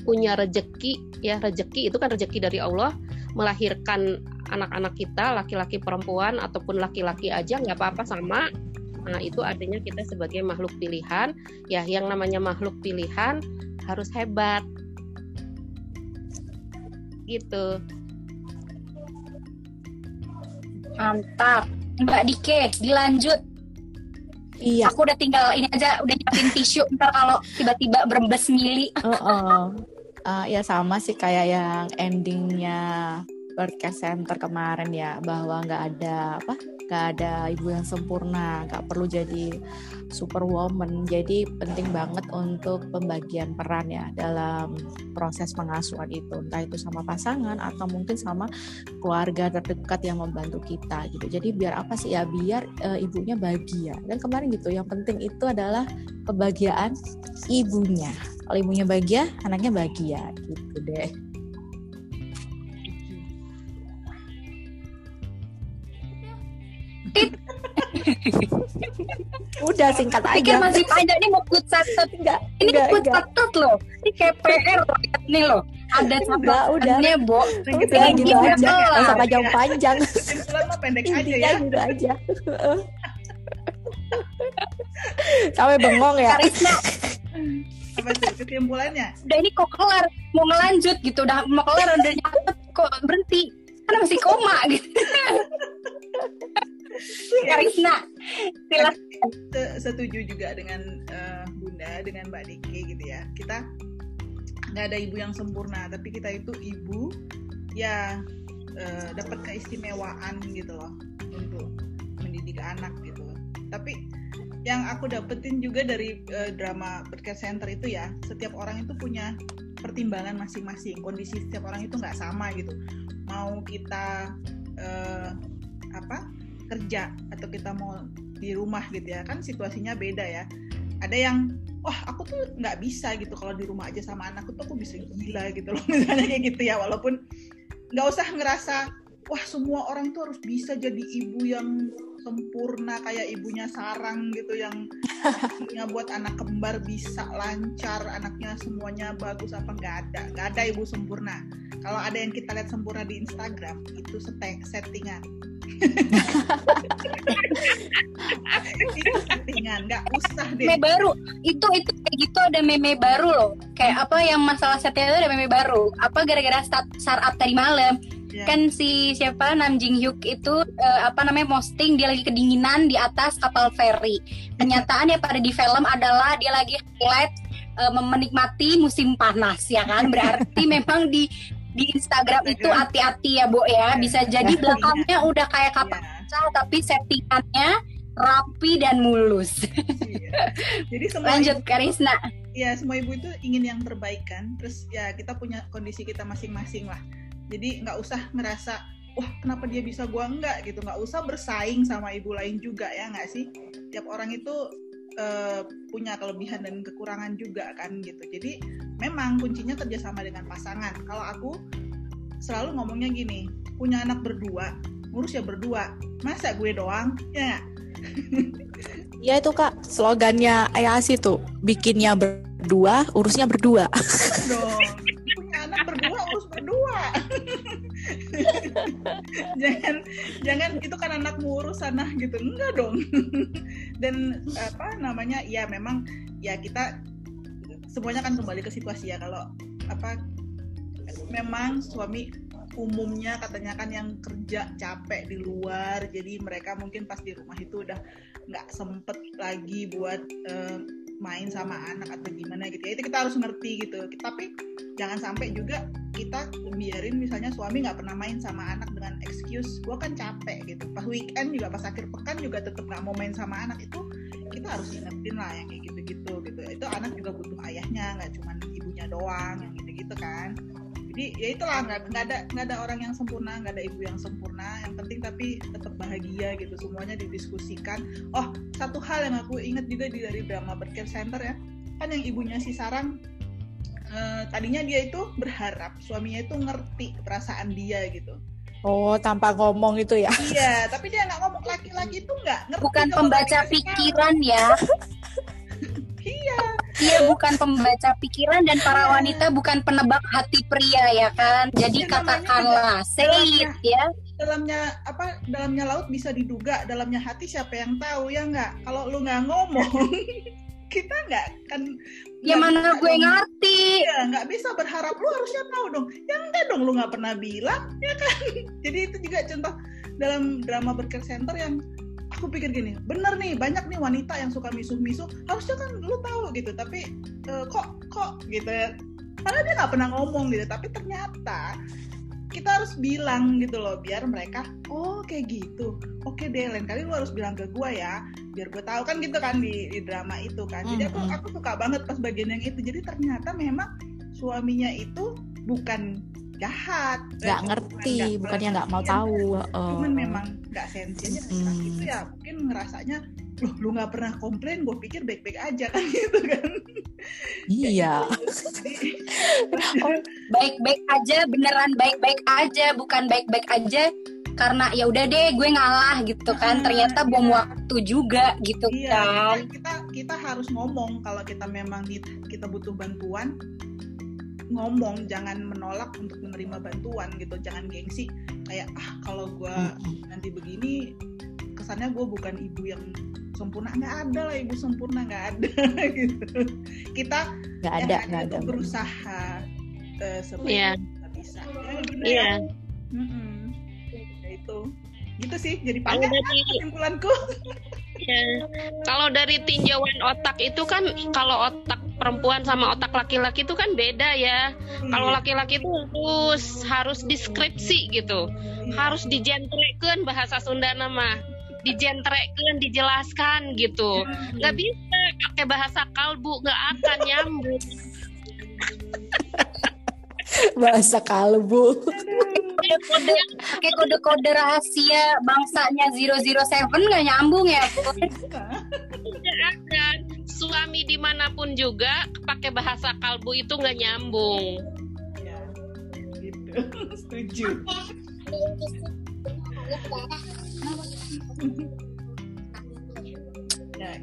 punya rejeki ya rejeki itu kan rejeki dari Allah melahirkan anak-anak kita laki-laki perempuan ataupun laki-laki aja nggak apa-apa sama nah itu artinya kita sebagai makhluk pilihan ya yang namanya makhluk pilihan harus hebat gitu Mantap. Mbak Dike, dilanjut. Iya. Aku udah tinggal ini aja, udah nyiapin tisu. Ntar kalau tiba-tiba berembes mili. Heeh. Uh, ya sama sih kayak yang endingnya broadcast center kemarin ya bahwa nggak ada apa nggak ada ibu yang sempurna nggak perlu jadi superwoman. Jadi penting banget untuk pembagian peran ya dalam proses pengasuhan itu. Entah itu sama pasangan atau mungkin sama keluarga terdekat yang membantu kita gitu. Jadi biar apa sih? Ya biar uh, ibunya bahagia. Dan kemarin gitu yang penting itu adalah kebahagiaan ibunya kalau ibunya bahagia anaknya bahagia gitu deh Udah singkat Pikir aja. masih panjang ini mau put catat Enggak, Ini enggak, put enggak. catat loh. Ini kayak PR loh. Ini loh. Ada Udah, udah. catatannya, Bo. Udah Ini gitu aja. kelar. Nggak usah panjang-panjang. Kesimpulan mah pendek aja ya. gitu aja. Sampai bengong ya. Karisma, Kesimpulannya? udah ini kok kelar. Mau ngelanjut gitu. Udah mau kelar udah nyatet kok berhenti. Karena masih koma gitu. Karisma, silakan. Se- setuju juga dengan eh, Bunda, dengan Mbak Diki gitu ya. Kita nggak ada ibu yang sempurna, tapi kita itu ibu ya eh, dapat keistimewaan gitu loh untuk mendidik anak gitu. Tapi yang aku dapetin juga dari eh, drama Broadcast Center itu ya, setiap orang itu punya pertimbangan masing-masing. Kondisi setiap orang itu nggak sama gitu. Mau kita eh, apa kerja atau kita mau di rumah gitu ya kan situasinya beda ya ada yang wah aku tuh nggak bisa gitu kalau di rumah aja sama anakku tuh aku bisa gila gitu loh misalnya kayak gitu ya walaupun nggak usah ngerasa wah semua orang tuh harus bisa jadi ibu yang sempurna kayak ibunya sarang gitu yang anaknya buat anak kembar bisa lancar anaknya semuanya bagus apa nggak ada nggak ada ibu sempurna. Kalau ada yang kita lihat sempurna di Instagram itu setting settingan settingan nggak usah deh. Meme baru. Itu itu kayak gitu ada meme baru loh. Kayak apa yang masalah setia itu ada meme baru. Apa gara-gara start startup tadi malam. Ya. kan si siapa Nam Jing Hyuk itu eh, apa namanya posting dia lagi kedinginan di atas kapal feri. Kenyataannya pada di film adalah dia lagi highlight eh, menikmati musim panas ya kan? Berarti memang di di Instagram itu hati-hati ya Bu ya. Bisa jadi belakangnya udah kayak kapal Iya, kaca tapi settingannya rapi dan mulus. Iya. jadi semua lanjut Karisna. Ya semua ibu itu ingin yang terbaik kan. Terus ya kita punya kondisi kita masing-masing lah. Jadi nggak usah ngerasa wah kenapa dia bisa gua enggak gitu. Nggak usah bersaing sama ibu lain juga ya nggak sih? Tiap orang itu eh, punya kelebihan dan kekurangan juga kan gitu. Jadi memang kuncinya kerjasama dengan pasangan. Kalau aku selalu ngomongnya gini punya anak berdua ngurus ya berdua. Masa gue doang? Ya nggak? Ya itu kak slogannya Ayasi tuh bikinnya berdua, urusnya berdua. dong. Punya anak berdua urus berdua. Jangan jangan itu kan anakmu urus sana gitu. Enggak dong dan apa namanya ya memang ya kita semuanya kan kembali ke situasi ya. Kalau apa memang suami umumnya katanya kan yang kerja capek di luar jadi mereka mungkin pas di rumah itu udah nggak sempet lagi buat eh, main sama anak atau gimana gitu ya. Itu kita harus ngerti gitu. Tapi jangan sampai juga kita biarin misalnya suami nggak pernah main sama anak dengan excuse gue kan capek gitu. Pas weekend juga pas akhir pekan juga tetap nggak mau main sama anak itu kita harus ingetin lah yang kayak gitu-gitu gitu. Itu anak juga butuh ayahnya nggak cuma ibunya doang yang gitu-gitu kan jadi ya itulah nggak nggak ada nggak ada orang yang sempurna nggak ada ibu yang sempurna yang penting tapi tetap bahagia gitu semuanya didiskusikan oh satu hal yang aku ingat juga di dari drama Berkir Center ya kan yang ibunya si Sarang eh, tadinya dia itu berharap suaminya itu ngerti perasaan dia gitu Oh, tanpa ngomong itu ya. Iya, tapi dia nggak ngomong laki-laki itu nggak ngerti. Bukan pembaca pikiran ya. Iya. Dia bukan pembaca pikiran dan para wanita bukan penebak hati pria ya kan. Jadi Iya, namanya katakanlah say it ya. dalamnya apa dalamnya laut bisa diduga dalamnya hati siapa yang tahu ya nggak kalau lu nggak ngomong kita nggak kan Ya nggak mana gue dong. ngerti. Iya, nggak bisa berharap lu harusnya tahu dong ya enggak dong lu nggak pernah bilang ya kan jadi itu juga contoh dalam drama berker center yang aku pikir gini bener nih banyak nih wanita yang suka misuh-misuh harusnya kan lu tahu gitu tapi eh, kok kok gitu ya. Padahal dia nggak pernah ngomong gitu tapi ternyata kita harus bilang gitu loh biar mereka oh kayak gitu oke deh lain kali lu harus bilang ke gua ya biar gue tahu kan gitu kan di, di drama itu kan. Jadi aku aku suka banget pas bagian yang itu. Jadi ternyata memang suaminya itu bukan jahat Nggak Eh, ngerti, bukan bukannya nggak mau tahu. cuman Oh. memang nggak sensi aja dan pas Mm. itu ya mungkin ngerasanya loh lu nggak pernah komplain gue pikir baik-baik aja kan gitu kan Iya. Jadi, Baik-baik aja beneran baik-baik aja bukan baik-baik aja karena ya udah deh gue ngalah gitu kan. Ah, Ternyata bom iya. waktu juga gitu iya kan. kita, kita harus ngomong kalau kita memang kita butuh bantuan ngomong jangan menolak untuk menerima bantuan gitu jangan gengsi kayak ah kalau gue nanti begini kesannya gue bukan ibu yang sempurna nggak ada lah ibu sempurna nggak ada gitu kita Nggak yang ada, nggak ada. berusaha uh, Iya. kita bisa ya, gitu Iya. ya. Mm-mm. Ya itu gitu sih jadi panjang kesimpulanku kalau dari tinjauan otak itu kan kalau otak perempuan sama otak laki-laki itu kan beda ya. Kalau Iya. laki-laki itu harus harus deskripsi gitu. Iya. Harus dijentrekan bahasa Sunda nama. Dijentrekan, dijelaskan gitu. Nggak bisa pakai bahasa kalbu, nggak akan nyambung. Bahasa kalbu. Kode-kode pakai kode-kode rahasia bangsanya 007 nggak nyambung ya. Nggak akan. Suami di mana pun juga pakai bahasa kalbu itu nggak nyambung. Ya, gitu. Setuju.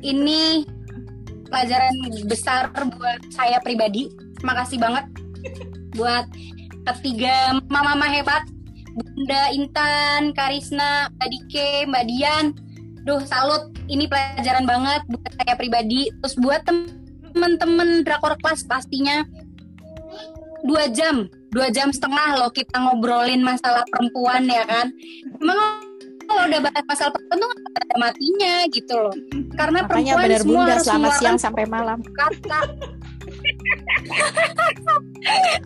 Ini pelajaran besar buat saya pribadi. Terima kasih banget buat ketiga mama-mama hebat. Bunda Intan, Karisna, Mbak Dike, Mbak Dian. Duh, salut. Ini pelajaran banget buat saya pribadi. Terus buat temen-temen drakor kelas pastinya dua jam, dua jam setengah loh kita ngobrolin masalah perempuan ya kan. Emang kalau udah bahas masalah perempuan tuh ada matinya gitu loh. Karena Makanya perempuan benar semua bunda harus selama siang sampai malam. kata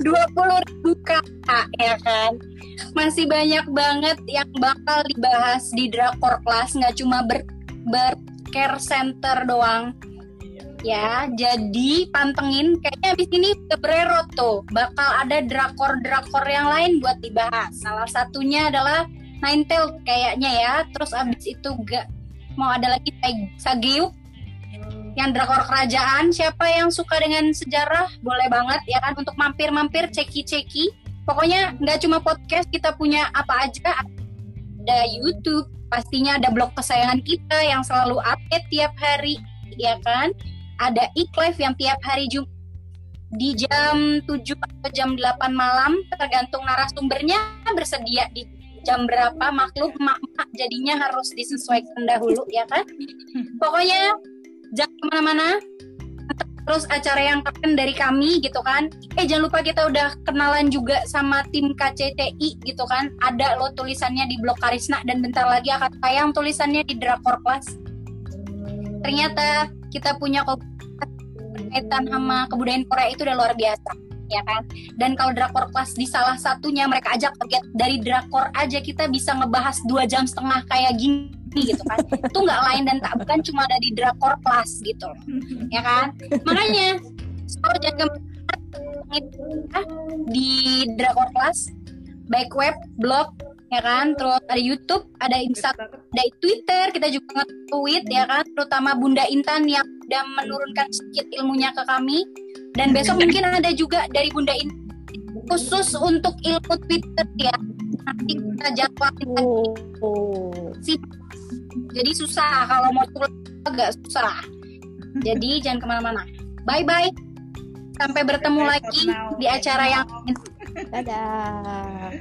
20 ribu kata ya kan? Masih banyak banget yang bakal dibahas di drakor kelas nggak cuma ber, bercare center doang. Ya jadi pantengin kayaknya abis ini Kebrero tuh. Bakal ada drakor-drakor yang lain buat dibahas. Salah satunya adalah Ninetale kayaknya ya. Terus abis itu gak mau ada lagi Sageuk yang drakor kerajaan siapa yang suka dengan sejarah? Boleh banget ya kan? Untuk mampir-mampir ceki-ceki. Pokoknya nggak cuma podcast kita punya apa aja. Ada YouTube pastinya ada blog kesayangan kita yang selalu update tiap hari ya kan? Ada iklive yang tiap hari Jumat di jam 7 atau jam 8 malam tergantung narasumbernya bersedia di jam berapa. Maklum mak-mak jadinya harus disesuaikan dahulu ya kan? Pokoknya jangan ke mana-mana. Terus acara yang keren dari kami gitu kan. Eh jangan lupa kita udah kenalan juga sama tim KCTI gitu kan. Ada lo tulisannya di blog Karisna. Dan bentar lagi akan tayang tulisannya di Drakor Plus. Ternyata kita punya berkaitan sama kebudayaan Korea itu udah luar biasa ya kan? Dan kalau drakor kelas di salah satunya mereka ajak dari drakor aja kita bisa ngebahas dua jam setengah kayak gini gitu kan. Itu nggak lain dan tak bukan cuma ada di drakor kelas gitu ya kan? Makanya so jangan ke mana di drakor kelas baik web blog ya kan? Terus ada YouTube ada Instagram ada Twitter kita juga nge-tweet ya kan? Terutama Bunda Intan yang udah menurunkan sedikit ilmunya ke kami. Dan besok mungkin ada juga dari Bunda Intan khusus untuk ilmu Twitter ya. Nanti kita jadwalin lagi. Oh. Jadi susah kalau mau pulang agak susah. Jadi jangan ke mana-mana. Bye bye. Sampai bertemu lagi di acara yang Dadah.